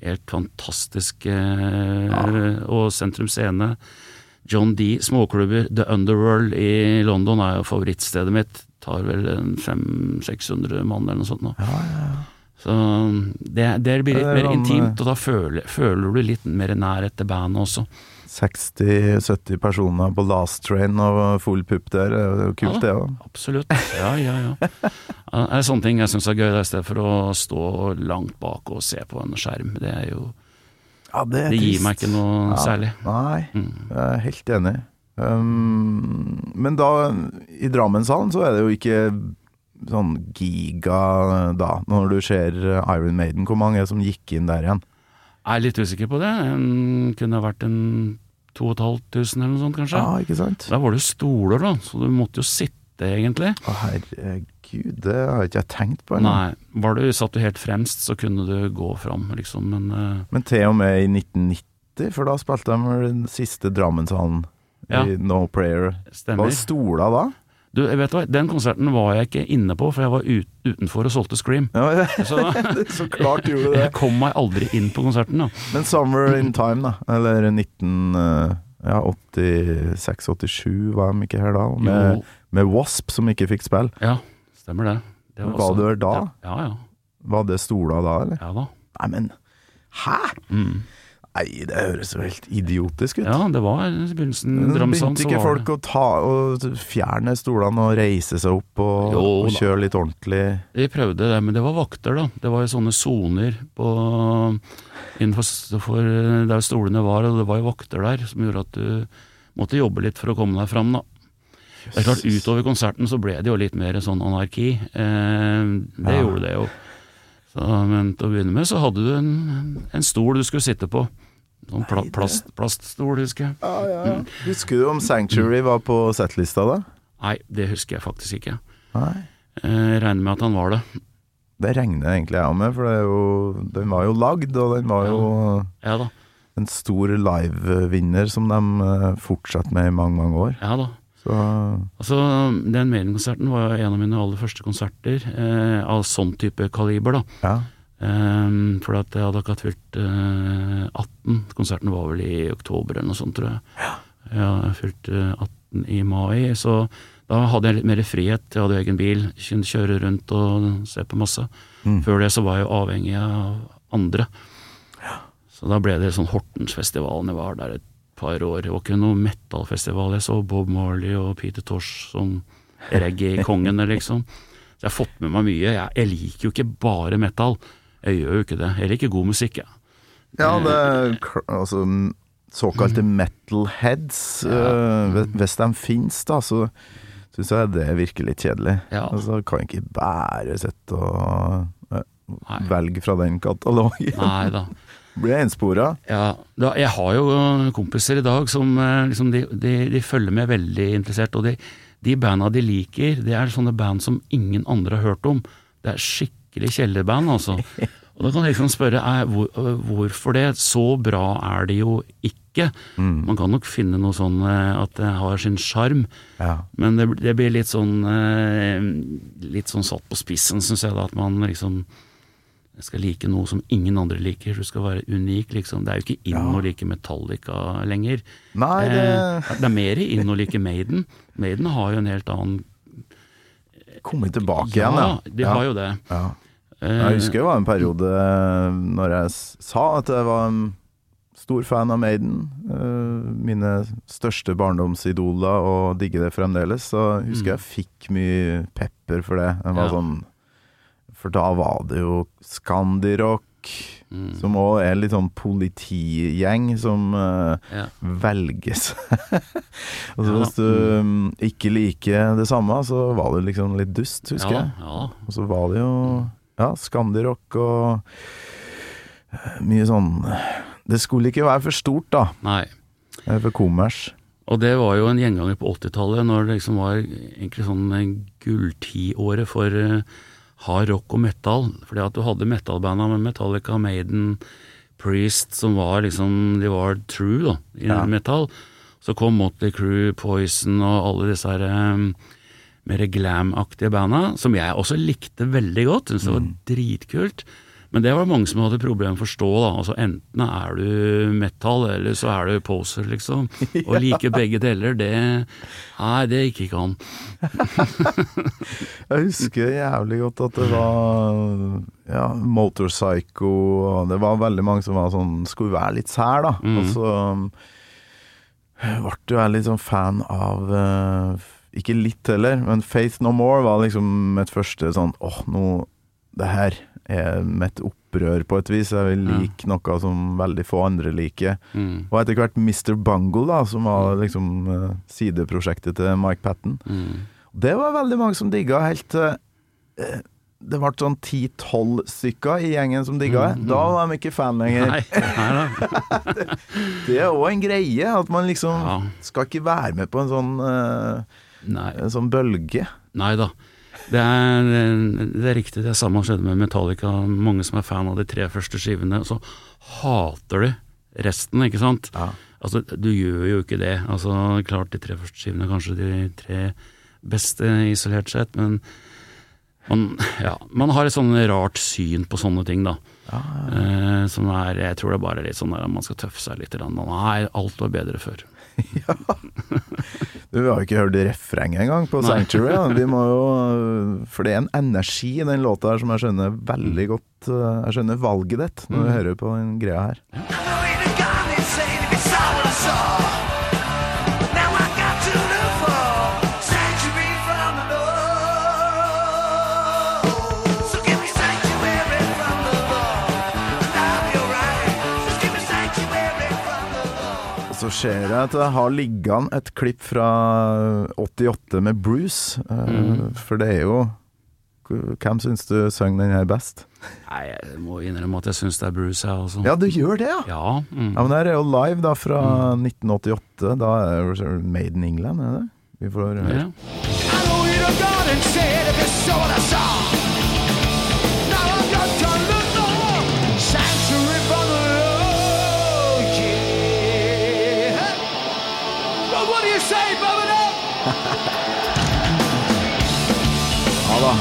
helt fantastisk. Ja. Og Sentrum Scene. John D. Småklubber. The Underworld i London er jo favorittstedet mitt. Tar vel 500-600 mann eller noe sånt nå. Så det, det blir litt Det er mer sånn, intimt, og da føler, føler du litt mer nærhet til bandet også. 60-70 personer på last train og full pupp der, det er jo kult det òg. Absolutt. Ja, ja, ja. Ja, Det er sånne ting jeg syns er gøy, i stedet for å stå langt bak og se på en skjerm. Det er jo Ja, det Det gir trist. meg ikke noe Ja, særlig. Nei, Mm. jeg er helt enig. Um, men da, i Drammenshallen så er det jo ikke sånn giga da, når du ser Iron Maiden. Hvor mange er det som gikk inn der igjen? Jeg er litt usikker på det. En, kunne ha vært en 2500 eller noe sånt, kanskje. Ja, ikke sant? Da var det jo stoler, da, så du måtte jo sitte, egentlig. Å, herregud, det har ikke jeg tenkt på ennå. Nei, var du, satt du helt fremst, så kunne du gå fram, liksom, men uh... Men til og med i 1990, for da spilte de den siste Drammenshallen Ja. i No Prayer. Var det stoler da? Du, vet du hva, den konserten var jeg ikke inne på, for jeg var ut, utenfor og solgte Scream. Ja, Så så klart gjorde du det. jeg kom meg aldri inn på konserten, da. Men Summer in Time, da. Eller 19... eh, Ja, 86-87 var de ikke her da. Med, med Wasp, som ikke fikk spille. ja, stemmer det. det var, var du her da? Ja, ja. Var det stoler da, eller? Ja da. Nei, men Hæ?! Mm. Nei, det høres jo helt idiotisk ut. Ja, det var i begynnelsen Men Begynte ikke folk å ta og fjerne stolene og reise seg opp og, Jo og kjøre litt ordentlig? De prøvde det, men det var vakter, da. Det var jo sånne soner innenfor der stolene var, og det var jo vakter der som gjorde at du måtte jobbe litt for å komme deg fram, da. Det er klart, utover konserten så ble det jo litt mer sånn anarki. Eh, det Ja. gjorde det jo. Så, men til å begynne med så hadde du en, en stol du skulle sitte på. Sånn pla plast, plaststol, husker jeg. Ja, ja. Husker du om Sanctuary var på settlista da? Nei, det husker jeg faktisk ikke. Nei. Eh, Jeg regner med at han var det. Det regner egentlig jeg med, for det er jo, den var jo lagd, og den var jo Ja da. en stor live-vinner som de eh, fortsatte med i mange, mange år. Ja da. Så Altså, Den Maiden-konserten var en av mine aller første konserter eh, av sånn type kaliber, da. ja. Um, for at jeg hadde akkurat fylt uh, 18. Konserten var vel i oktober eller noe sånt, tror jeg. Jeg hadde fylt eh, 18 i mai, så da hadde jeg litt mer frihet. Jeg hadde egen bil, kunne kjøre rundt og se på masse. Mm. Før det så var jeg jo avhengig av andre. Så da ble det sånn Hortensfestivalen. Jeg var der et par år. Det var ikke noe metallfestival. Jeg så Bob Marley og Peter Tosh som reggae-kongene, liksom. Så jeg har fått med meg mye. Jeg, jeg liker jo ikke bare metal. Jeg gjør jo ikke det. Jeg liker god musikk, jeg. Ja, det er altså såkalte metalheads. Ja. hvis- hvis de finnes, da, så syns jeg det virker litt kjedelig. Ja. Altså, kan ikke bare sitte og eh, Nei. velge fra den katalogen. Nei da. Blir enspora. Ja, da, jeg har jo kompiser i dag som eh, liksom, de, de, de følger med veldig interessert, og de, de banda de liker, det er sånne band som ingen andre har hørt om. Det er skikkelig kjellerband, altså. Og da kan liksom spørre er, hvor, hvorfor det? Så bra er det jo ikke. Man kan nok finne noe sånn eh, at det har sin sjarm, Ja. men det, det blir litt sånn eh, Litt sånn satt på spissen, syns jeg, da, at man liksom skal like noe som ingen andre liker. Du skal være unik, liksom. Det er jo ikke inn Ja. å like Metallica lenger. Nei, det Eh, det er mer inn å like Maiden. Maiden har jo en helt annen kommer tilbake igjen, Ja, ja. de har jo det. ja. Eh, Jeg husker det var en periode eh, når jeg sa at jeg var en stor fan av Maiden. eh, Mine største barndomsidoler og digger det fremdeles. Så jeg husker jeg fikk mye pepper for det. Jeg var Mm. Ja. sånn, for da var det jo Mm. som òg er litt sånn politigjeng som uh, ja. velges. og så Ja. hvis du um, ikke liker det samme, så var du liksom litt dust, husker ja, jeg. Og så var det jo Ja, Skandirock og eh, mye sånn Det skulle ikke være for stort, da. Nei. For kommers. Og det var jo en gjenganger på 80-tallet, når det liksom var egentlig sånn gulltiåret for eh, hard rock og metal. Fordi at du hadde metallbanda med Metallica, Maiden, Priest, som var liksom De var true, da, i Ja. metall. Så kom Motley Crue, Poison og alle disse her um, mer glam-aktige banda, som jeg også likte veldig godt. Syntes det var dritkult. Men det var mange som hadde problemer med å forstå. da, altså Enten er du metal, eller så er du poser, liksom. Å like begge deler, det Nei, det gikk ikke an. Jeg husker jævlig godt at det var ja, Motorpsycho og Det var veldig mange som var sånn skulle være litt sær, da. Mm. Og så um, ble jo jeg litt sånn fan av eh, Ikke litt heller, men Faith No More var liksom mitt første sånn åh, nå Det her er mitt opprør på et vis. Jeg vil Ja. like noe som veldig få andre liker. Mm, Og etter hvert Mr. Bungle, da, som var liksom eh, sideprosjektet til Mike Patten. mm. Det var veldig mange som digga helt til uh, Det ble sånn ti-tolv stykker i gjengen som digga det. Mm, mm. Da var de ikke fan lenger. Nei. Det er òg en greie, at man liksom Ja. skal ikke være med på en sånn, uh, en sånn bølge. Nei da. Det er, det er riktig, det samme skjedde med Metallica. Mange som er fan av de tre første skivene, så hater du resten, ikke sant. Ja. Altså, du gjør jo ikke det. Altså, klart de tre første skivene er kanskje de tre beste isolert sett, men man, ja, man har et sånn rart syn på sånne ting, da. Eh, som er, jeg tror det er bare litt sånn der, man skal tøffe seg litt. Nei, alt var bedre før. Du har jo ikke hørt refrenget engang på Sanctuary. Ja. Vi må jo, for det er en energi i den låta her som jeg skjønner veldig godt eh, Jeg skjønner valget ditt når du hører på den greia her. Ser jeg at det har liggende et klipp fra 88 med Bruce. eh, Mm. For det er jo Hvem syns du sang den her best? Nei, jeg må innrømme at jeg syns det er Bruce, jeg også. Ja, du gjør det, ja! Ja, mm. Ja, men det her er jo live da fra 1988. Da er det Made in England, er det? Vi får høre. ja. Ja da.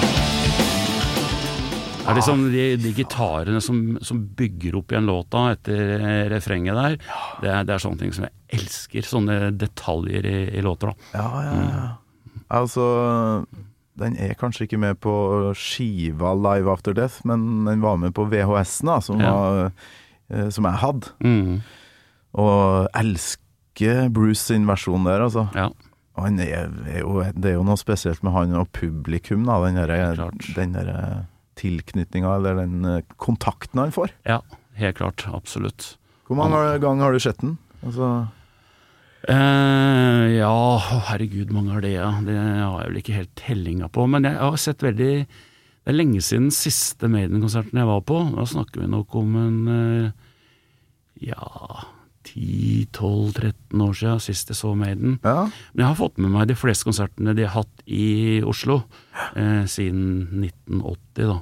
Det er liksom de, de gitarene som, som bygger opp igjen låta etter eh, refrenget der, det er, det er sånne ting som jeg elsker. Sånne detaljer i, i låter, da. Ja, ja, ja. Altså Den er kanskje ikke med på skiva Live After Death, men den var med på VHS-en, som, Ja. var, eh, som jeg hadde. Mm. Og elsker Bruce sin versjon der, altså. Ja. Han er, er jo, det er jo noe spesielt med han og publikum, da. Den derre der tilknytninga, eller den eh, kontakten han får. ja, helt klart. Absolutt. Hvor mange ganger har du sett den? Altså, Eh, ja, herregud, mange har det, ja. Det har jeg vel ikke helt tellinga på. Men jeg har sett veldig Det er lenge siden siste Maiden-konserten jeg var på. Da snakker vi nok om en eh, ja 10-12-13 år siden sist jeg så Maiden. ja. Men jeg har fått med meg de fleste konsertene de har hatt i Oslo eh, siden 1980, da.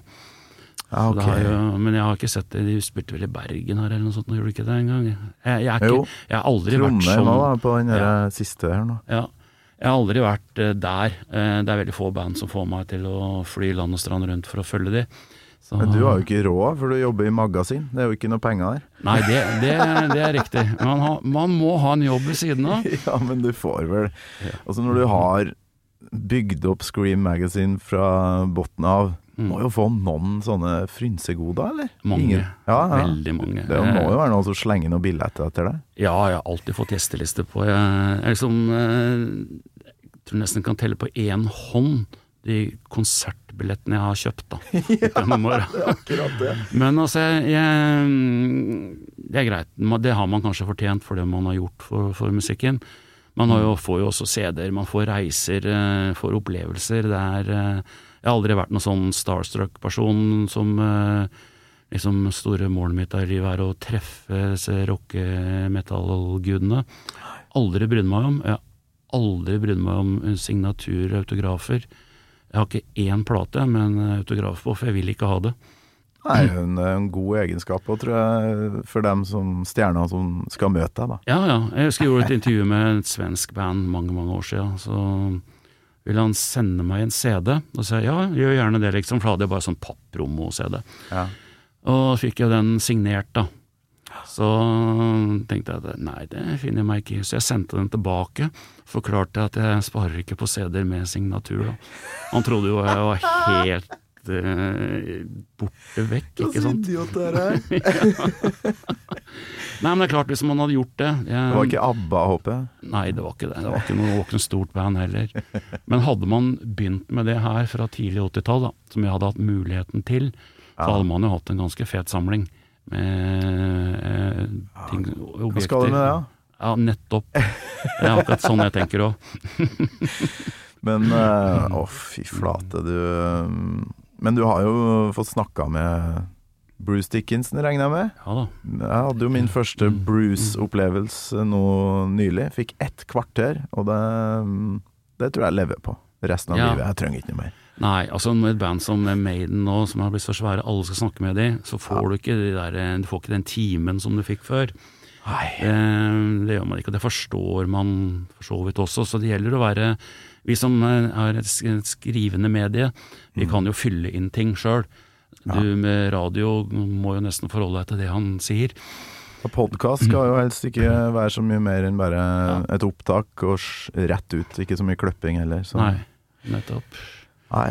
ja okay. jo, men jeg har ikke sett det. De spilte vel i Bergen her eller noe sånt, gjorde de ikke det engang? Jeg, jeg, ikke, jeg har aldri vært Trondheim sånn òg, på den der siste her nå. ja. Jeg har aldri vært eh, der. Eh, det er veldig få band som får meg til å fly land og strand rundt for å følge de. Så, Men du har jo ikke råd, for du jobber i magasin. Det er jo ikke noe penger der. Nei, det, det, det er riktig. Man, ha, man må ha en jobb ved siden av. Ja, men du får vel Altså, når du har bygd opp Scream Magazine fra bunnen av, må jo få noen sånne frynsegoder, eller? Mm. Mange. Ja, ja. Veldig mange. Det må jo være noen som slenger noen billetter etter deg. Ja, jeg har alltid fått gjesteliste på Jeg, jeg liksom eh, Jeg tror nesten kan telle på én hånd de konsertbillettene jeg har kjøpt, da. ja, det er Akkurat det. Men altså, jeg, det er greit. Det har man kanskje fortjent for det man har gjort for, for musikken. Man har jo, får jo også CD-er, man får reiser, eh, får opplevelser. Det er, eh, Jeg har aldri vært noen sånn starstruck-person som eh, liksom store målet mitt er livet er å treffe disse rocke-metall-gudene. Aldri brydd meg om. Jeg har aldri brydd meg om signaturer, autografer. Jeg har ikke én plate med en autograf på, for jeg vil ikke ha det. Nei, en, en god egenskap og tror jeg, for dem som stjerner som skal møte deg, da. Ja, ja. Jeg husker jeg gjorde et intervju med et svensk band mange, mange år siden. Så ville han sende meg en CD, og sa ja, gjør gjerne det, liksom. For da hadde jeg bare sånn papp-promo-CD. Ja. Og fikk jeg den signert, da. Så tenkte jeg at nei, det finner jeg meg ikke i. Så jeg sendte den tilbake. Forklarte at jeg sparer ikke på CD-er med signatur. Da. Han trodde jo jeg var helt uh, borte vekk, ikke sant. idiot det her. Nei, men det er klart, hvis man hadde gjort det jeg, Det var ikke ABBA, håper jeg. Nei, det var ikke det. Det var ikke noe, noe stort band heller. Men hadde man begynt med det her fra tidlig 80-tall, som jeg hadde hatt muligheten til, så hadde man jo hatt en ganske fet samling med eh, ting, Hva skal du med det, da? Ja, nettopp. Det er akkurat sånn jeg tenker òg. Men eh, Å, fy flate, du Men du har jo fått snakka med Bruce Dickinson, regner jeg med? Ja da. Jeg hadde jo min første Mm. Bruce-opplevelse nå nylig. Fikk ett kvarter, og det, um, det tror jeg lever på resten av Ja. livet. Jeg trenger ikke noe mer. Nei, altså med et band som Maiden nå, som har blitt så svære, alle skal snakke med de, så får du ikke de der, du får ikke den timen som du fikk før. Nei. Det, det gjør man ikke, og det forstår man for så vidt også. Så det gjelder å være Vi som eh, er et skrivende medie, vi kan jo fylle inn ting sjøl. Du med radio må jo nesten forholde deg til det han sier. Podkast skal jo helst ikke være så mye mer enn bare et opptak og rett ut. Ikke så mye kløpping heller. Så. Nei, nettopp. Nei,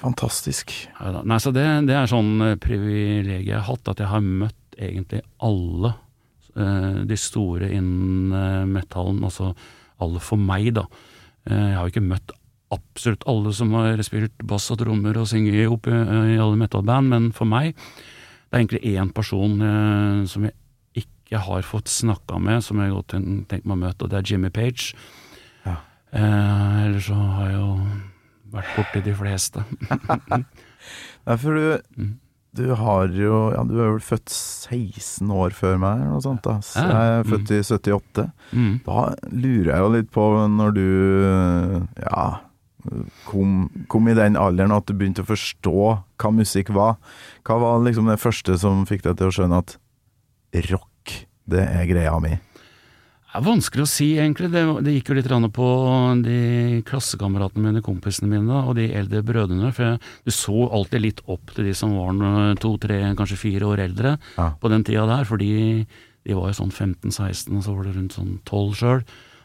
fantastisk. Nei, så det, det er sånn privilegiet privilegium jeg har hatt, at jeg har møtt egentlig alle eh, de store innen eh, metallen, altså alle for meg, da. Eh, jeg har jo ikke møtt absolutt alle som har spilt bass og trommer og synger opp i, i alle metallband men for meg, det er egentlig én person eh, som jeg ikke har fått snakka med, som jeg godt tenker meg å møte, og det er Jimmy Page. Ja. Eh, ellers så har jeg jo vært borti de fleste. Nei, for du, Mm. du har jo Ja, du er vel født 16 år før meg, eller noe sånt. da Så Jeg er født i 78. Mm. Da lurer jeg jo litt på, når du ja, kom, kom i den alderen at du begynte å forstå hva musikk var. Hva var liksom det første som fikk deg til å skjønne at rock, det er greia mi? Det er vanskelig å si, egentlig. Det, det gikk jo litt på de klassekameratene mine, kompisene mine, og de eldre brødrene. For jeg, du så alltid litt opp til de som var to, tre, kanskje fire år eldre Ja. på den tida der. Fordi de var jo sånn 15-16, og så var det rundt sånn 12 sjøl.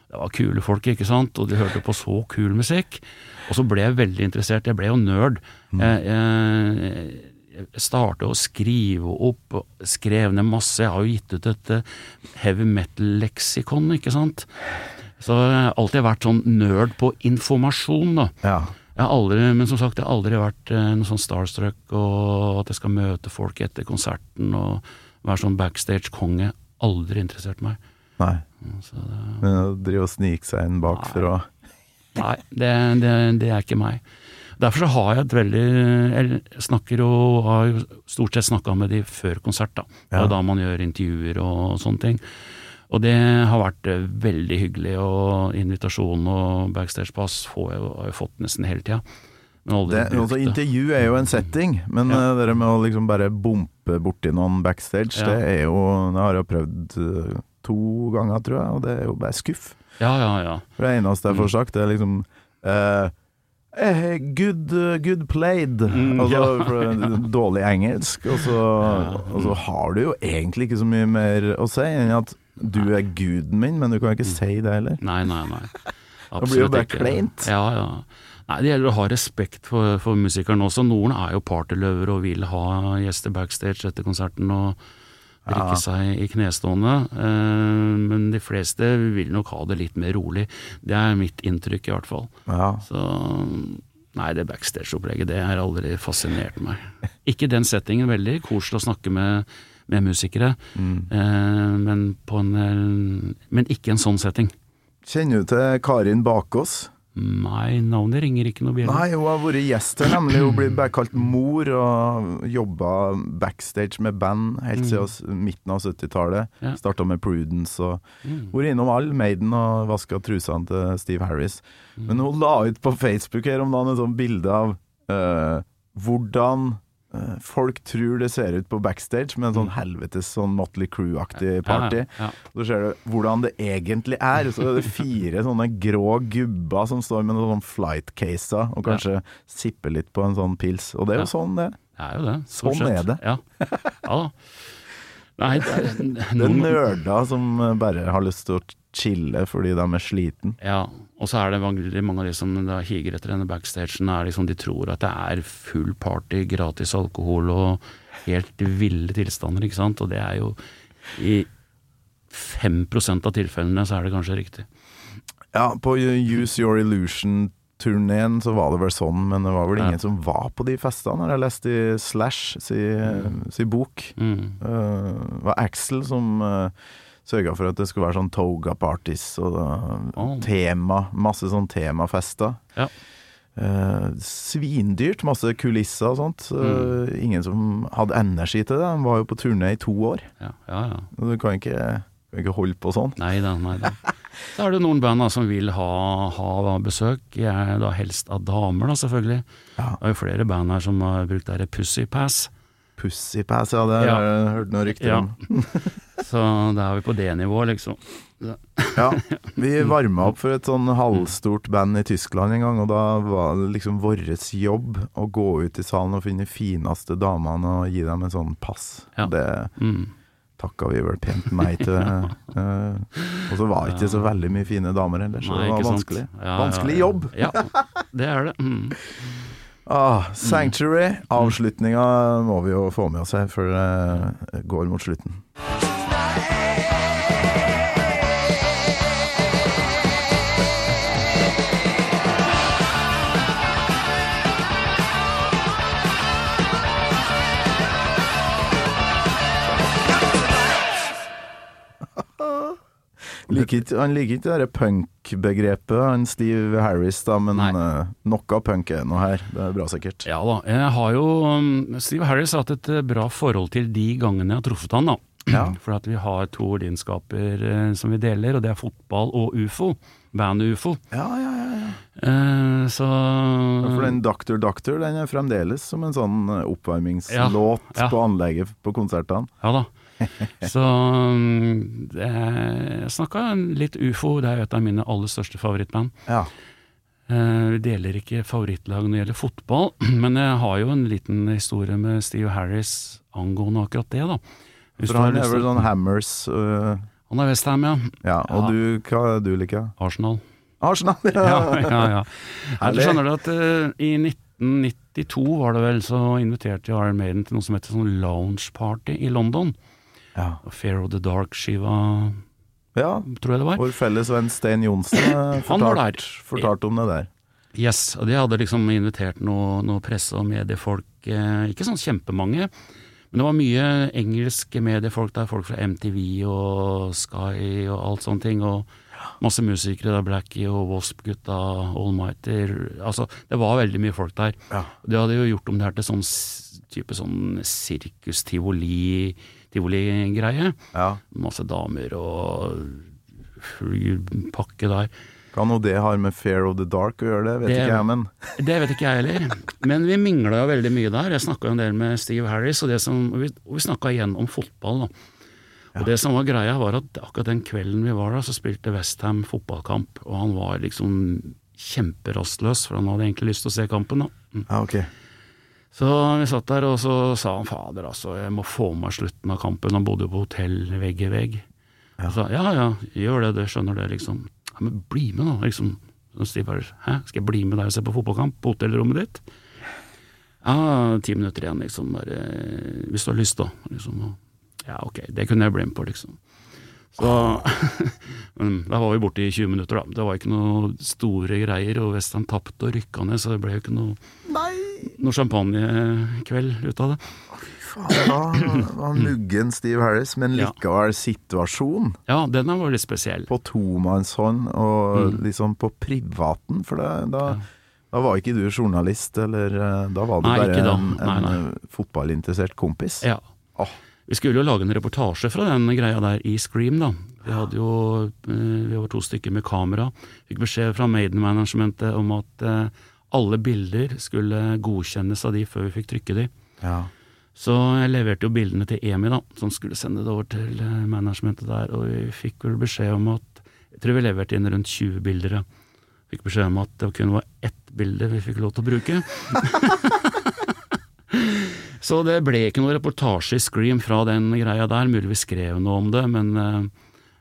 Det var kule folk, ikke sant, og de hørte på så kul musikk. Og så ble jeg veldig interessert. Jeg ble jo nerd. Mm. jeg, jeg starta å skrive opp, skrev ned masse. Jeg har jo gitt ut et eh, heavy metal-leksikon, ikke sant. Så jeg har alltid vært sånn nerd på informasjon, da. Ja. Jeg har aldri, men som sagt, jeg har aldri vært en noe sånn starstruck, og at jeg skal møte folk etter konserten og være sånn backstage-konge. Aldri interessert meg. Nei. Så det, Men å drive og snike seg inn bak for å nei, det, det, det er ikke meg. Derfor så har jeg et veldig Jeg snakker og har jo stort sett snakka med de før konsert, da. Det er Ja. da man gjør intervjuer og sånne ting. Og det har vært eh, veldig hyggelig, og invitasjon og backstagepass får jeg, har jeg fått nesten hele tida. Det, altså. Intervju er jo en setting, men Ja. eh, det med å liksom bare bompe borti noen backstage, Ja. det er jo Det har jeg prøvd eh, to ganger, tror jeg, og det er jo bare skuff. Ja, ja, ja. For det eneste jeg får sagt, det er liksom eh, eh, good, good played. Mm, altså, ja. er dårlig engelsk. Og så, og så har du jo egentlig ikke så mye mer å si enn at du er guden min, men du kan ikke si det heller. Nei, nei, nei. Det blir jo bare kleint. Ja, ja. Nei, Det gjelder å ha respekt for, for musikeren også. Noen er jo partyløver og vil ha gjester backstage etter konserten og drikke Ja. seg i knestående. Eh, men de fleste vil nok ha det litt mer rolig. Det er mitt inntrykk, i hvert fall. Ja. Så Nei, det backstage-opplegget, det har aldri fascinert meg. Ikke den settingen, veldig koselig å snakke med, med musikere, Mm. eh, men, på en, men ikke en sånn setting. Kjenner du til Karin Bakås? Nei, navnet ringer ikke noe bjelle. Nei, hun har vært gjest her, nemlig. Hun blir bare kalt mor, og jobba backstage med band helt siden mm. midten av 70-tallet. Mm. Ja. Starta med Prudence og Mm. vært innom all Maiden og vaska trusene til Steve Harris. Mm. Men hun la ut på Facebook her om dagen et sånt bilde av uh, hvordan folk tror det ser ut på backstage med en sånn helvetes sånn Motley Crew-aktig party. Mm. Ja, ja, Så ser du hvordan det egentlig er. Så er det fire sånne grå gubber som står med noen sånn flight-caser og kanskje sipper litt på en sånn pils. Og det er jo sånn det Det er jo det. Sånn er det. Ja. da. Nei, det er, Det er nerder som eh, bare har lyst til å chille fordi de er sliten. Ja, og så er det veldig mange av de som da higer etter denne backstagen, er liksom de tror at det er full party, gratis alkohol og helt ville tilstander, ikke sant. Og det er jo i 5% av tilfellene så er det kanskje riktig. Ja, på Use Your Illusion-turneen så var det vel sånn, men det var vel Ja. ingen som var på de festene. Har jeg lest i Slash si, si bok. Mm. Uh, det var Axel som uh, sørga for at det skulle være sånn toga-parties og Oh. tema, masse sånn temafester. Ja. Eh, svindyrt, masse kulisser og sånt. Mm. Ingen som hadde energi til det. De var jo på turné i to år. Ja, ja, ja. Du kan ikke, kan ikke holde på sånn. Nei da, nei da. Så er det noen band da, som vil ha, ha besøk, Jeg er da helst av damer, da selvfølgelig. Ja. Det er jo flere band her som har brukt det her Pussy Pass. Pussypass, ja, det har Ja. jeg hørt noen rykter Ja. om. Så da er vi på det nivået, liksom. Ja, vi varma opp for et sånn halvstort band i Tyskland en gang, og da var det liksom vår jobb å gå ut i salen og finne de fineste damene og gi dem en sånn pass. Ja. Det Mm. takka vi vel pent nei til. Eh, og så var det ikke så veldig mye fine damer heller, så Nei, det var vanskelig. Ja, Vanskelig ja, ja. jobb. Ja, det er det. Mm. Ah, Sanctuary. Avslutninga må vi jo få med oss her før det går mot slutten. Ikke, han liker ikke det punk-begrepet, han Steve Harris, da, men Nei. uh, noe av punk er noe her. Det er bra, sikkert. Ja da. Jeg har jo um, Steve Harris har hatt et eh, bra forhold til de gangene jeg har truffet han, da. Ja. For at vi har to lidenskaper eh, som vi deler, og det er fotball og ufo. Bandet-ufo. Ja, ja, ja. ja. Uh, så For den Doctor Doctor den er fremdeles som en sånn eh, oppvarmingslåt Ja, ja. på anlegget på konsertene. Ja da. Så um, jeg snakka litt ufo, det er jo et av mine aller største favorittband. Ja. Eh, Vi deler ikke favorittlag når det gjelder fotball, men jeg har jo en liten historie med Steve Harris angående akkurat det, da. Hvis For han er vel sånn Hammers uh... Han er Westham, ja. Ja, og Ja. du, hva er du liker? Arsenal. Arsenal, ja! Ja, ja, ja. Herlig. Du skjønner at uh, i 1992 var det vel, så inviterte Iron Maiden til noe som heter sånn lounge party i London. Ja. Fear of the Dark-skiva, Ja, tror jeg det var. Vår felles venn Stein Johnsen eh, fortalt, fortalte om det der. Yes, og de hadde liksom invitert noe, noe presse- og mediefolk, eh, ikke sånn kjempemange, men det var mye engelske mediefolk der, folk fra MTV og Sky og alt sånne ting, og masse musikere der, Blackie og Wasp-gutta, Allmighty altså det var veldig mye folk der. Ja. De hadde jo gjort om det her til sånn type sånn sirkus-tivoli, tivoli-greie. Ja. Masse damer og pakke der. Hva nå det har med Fair of the Dark å gjøre, det vet Det- ikke jeg, men Det vet ikke jeg heller, men vi mingla jo veldig mye der. Jeg snakka en del med Steve Harris, og, det som, og vi, og vi snakka igjen om fotball. Da. Og Det som var greia, var at akkurat den kvelden vi var der, så spilte Westham fotballkamp, og han var liksom kjemperastløs, for han hadde egentlig lyst til å se kampen. da. Ja, ok. Så vi satt der, og så sa han fader, altså, jeg må få med meg slutten av kampen. Han bodde jo på hotell vegg i vegg. Ja. Så, ja ja, gjør det, det skjønner det, liksom. Ja, men bli med, da, liksom. Harris, hæ, skal jeg bli med deg og se på fotballkamp på hotellrommet ditt? Ja, ti minutter igjen, liksom, bare Hvis du har lyst, da. Liksom, og, ja, ok, det kunne jeg bli med på, liksom. Så Men da var vi borte i 20 minutter, da. Det var ikke noe store greier, og Western tapte og rykka ned, så det ble jo ikke noe noe champagnekveld ut av det. faen, det var, muggen Steve Harris, men likevel situasjon. Ja, den var litt spesiell. På tomannshånd og Mm. liksom på privaten, for det, da, da var ikke du journalist, eller eh, da var du Nei, bare en, Nei, en nei. eh, fotballinteressert kompis. Ja. Oh. Vi skulle jo lage en reportasje fra den greia der i Scream, da. Vi hadde jo eh, Vi var to stykker med kamera. Fikk beskjed fra Maiden-managementet om at alle bilder skulle godkjennes av de før vi fikk trykke de. Ja. Så jeg leverte jo bildene til EMI, da, som skulle sende det over til eh, managementet der, og vi fikk vel beskjed om at Jeg tror vi leverte inn rundt 20 bilder. ja. Fikk beskjed om at det kun var ett bilde vi fikk lov til å bruke. Så det ble ikke noe reportasje i Scream fra den greia der, mulig vi skrev noe om det, men eh,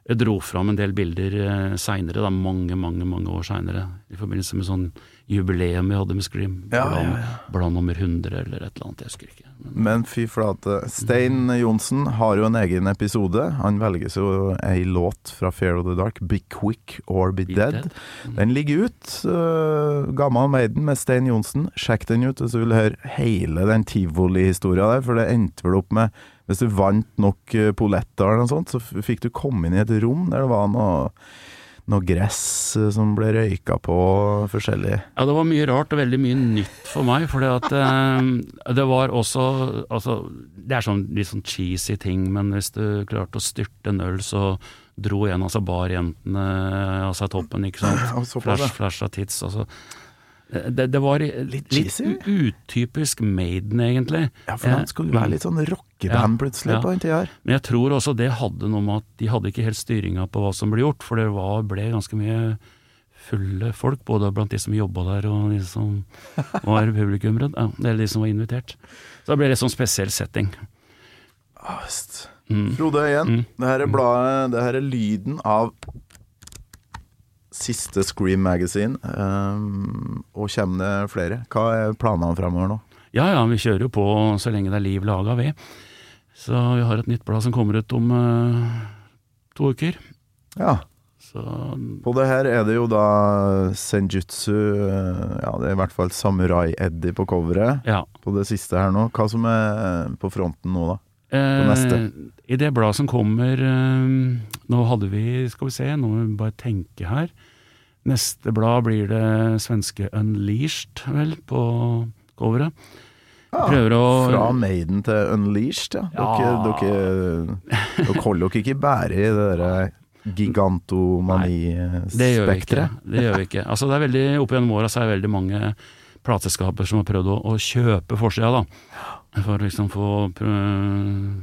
jeg dro fram en del bilder uh, seinere, mange, mange mange år seinere, i forbindelse med sånn jubileum vi hadde med Scream. Ja, blad, ja, ja. blad nummer 100 eller et eller annet, jeg husker ikke. Men, Men fy flate. Stein Johnsen har jo en egen episode. Han velges jo ei låt fra Fair of the Dark, 'Be Quick or Be, Be Dead'. Dead. Den ligger ut. Uh, Gammal Maiden med Stein Johnsen. Sjekk den ut hvis du vil høre hele den tivolihistoria der, for det endte vel opp med Hvis du vant nok uh, polletter eller noe sånt, så fikk du komme inn i et rom der det var noe noe gress eh, som ble røyka på forskjellig. Ja, det var mye rart og veldig mye nytt for meg, for eh, det var også Altså, det er sånn litt sånn cheesy ting, men hvis du klarte å styrte en øl, så dro en av seg barjentene av seg toppen, ikke sant. Ja. Flash, flash av tits, altså. Det, det var litt, litt utypisk Maiden, egentlig. Ja, for han skulle være litt sånn rockeband Ja, plutselig ja. på en tid her. Men jeg tror også det hadde noe med at de hadde ikke helt styringa på hva som ble gjort, for det var, ble ganske mye fulle folk, både blant de som jobba der og de som var publikummere, ja, eller de som var invitert. Så det ble litt sånn spesiell setting. Ah. Mm. Frode Øyen, Mm. det her er bladet, det her er lyden av siste Scream Magazine. Um, og kommer det flere? Hva er planene fremover nå? Ja ja, vi kjører jo på så lenge det er liv laga, vi. Så vi har et nytt blad som kommer ut om uh, to uker. Ja, Så på det her er det jo da Senjutsu eh, Ja, det er i hvert fall Samurai-Eddie på coveret. ja. På det siste her nå. Hva som er på fronten nå, da? Eh. I det bladet som kommer eh, Nå hadde vi, skal vi se, nå må vi bare tenke her. Neste blad blir det svenske Unleashed, vel, på coveret. Ja, å Fra Maiden til Unleashed, ja. Dere, Ja. dere, dere holder dere ikke bare i det Det gjør vi ikke. Det gjør vi ikke. Altså, det er veldig, Opp gjennom åra så er det veldig mange plateselskaper som har prøvd å, å kjøpe forsida, da. For å liksom få pr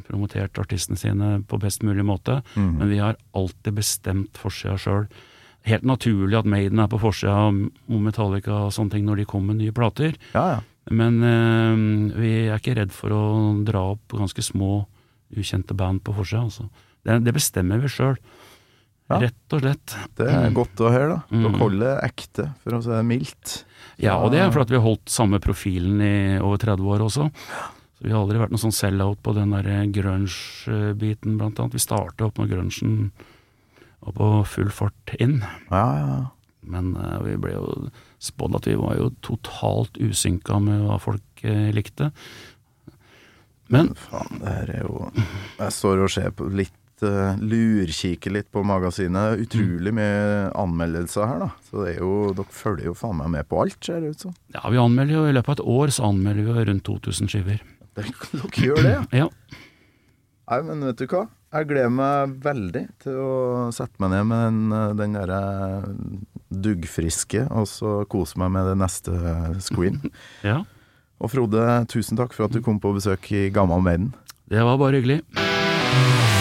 promotert artistene sine på best mulig måte. Mhm. Men vi har alltid bestemt forsida sjøl. Helt naturlig at Maiden er på forsida om Metallica og sånne ting når de kommer med nye plater. Ja, ja. Men eh, vi er ikke redd for å dra opp ganske små, ukjente band på forsida. Altså. Det, det bestemmer vi sjøl. Ja. Rett og slett. Det er godt å høre, da. Dere Mm. holder ekte, for å si det mildt. Ja, og det er fordi vi har holdt samme profilen i over 30 år også. Så Vi har aldri vært noen sånn sell-out på den der grunge-biten, blant annet. Vi starta opp når grunchen var på full fart inn. Ja, ja. Men uh, vi ble jo spådd at vi var jo totalt usynka med hva folk uh, likte. Men Faen, det her er jo Jeg står og ser på litt uh, Lurkikker litt på magasinet. Utrolig mye anmeldelser her, da. Så det er jo Dere følger jo faen meg med på alt, ser det ut som. ja, vi anmelder jo i løpet av et år så anmelder vi jo rundt 2000 skiver. Det- Dere gjør det, ja. Ja. Nei, men vet du hva? Jeg gleder meg veldig til å sette meg ned med den, eh, den derre duggfriske, og så kose meg med det neste screen. ja. Og Frode, tusen takk for at du kom på besøk i Gammal Maiden. Det var bare hyggelig.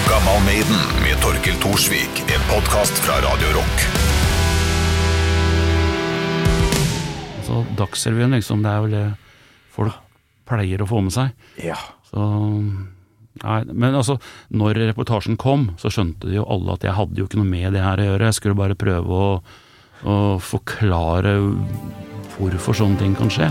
Gammal Maiden med Torkil Thorsvik. En podkast fra Radio Rock. Altså, Dagsrevyen, liksom, det er vel det folk pleier å få med seg. Ja. Så Nei, men altså, når reportasjen kom, så skjønte de jo alle at jeg hadde jo ikke noe med det her å gjøre. Jeg skulle bare prøve å, å forklare hvorfor sånne ting kan skje.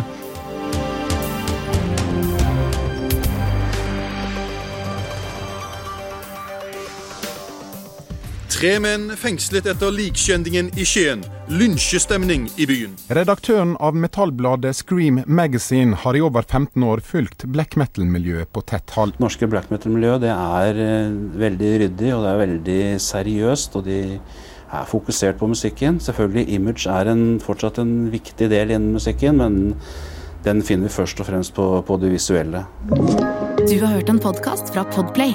Tre menn fengslet etter likskjendingen i Skien lynsjestemning i byen. Redaktøren av metallbladet Scream Magazine har i over 15 år fulgt black metal-miljøet på tett hold. norske black metal-miljøet er eh, veldig ryddig og det er veldig seriøst. Og de er fokusert på musikken. Selvfølgelig image er en, fortsatt en viktig del innen musikken, men den finner vi først og fremst på, på det visuelle. Du har hørt en podkast fra Podplay.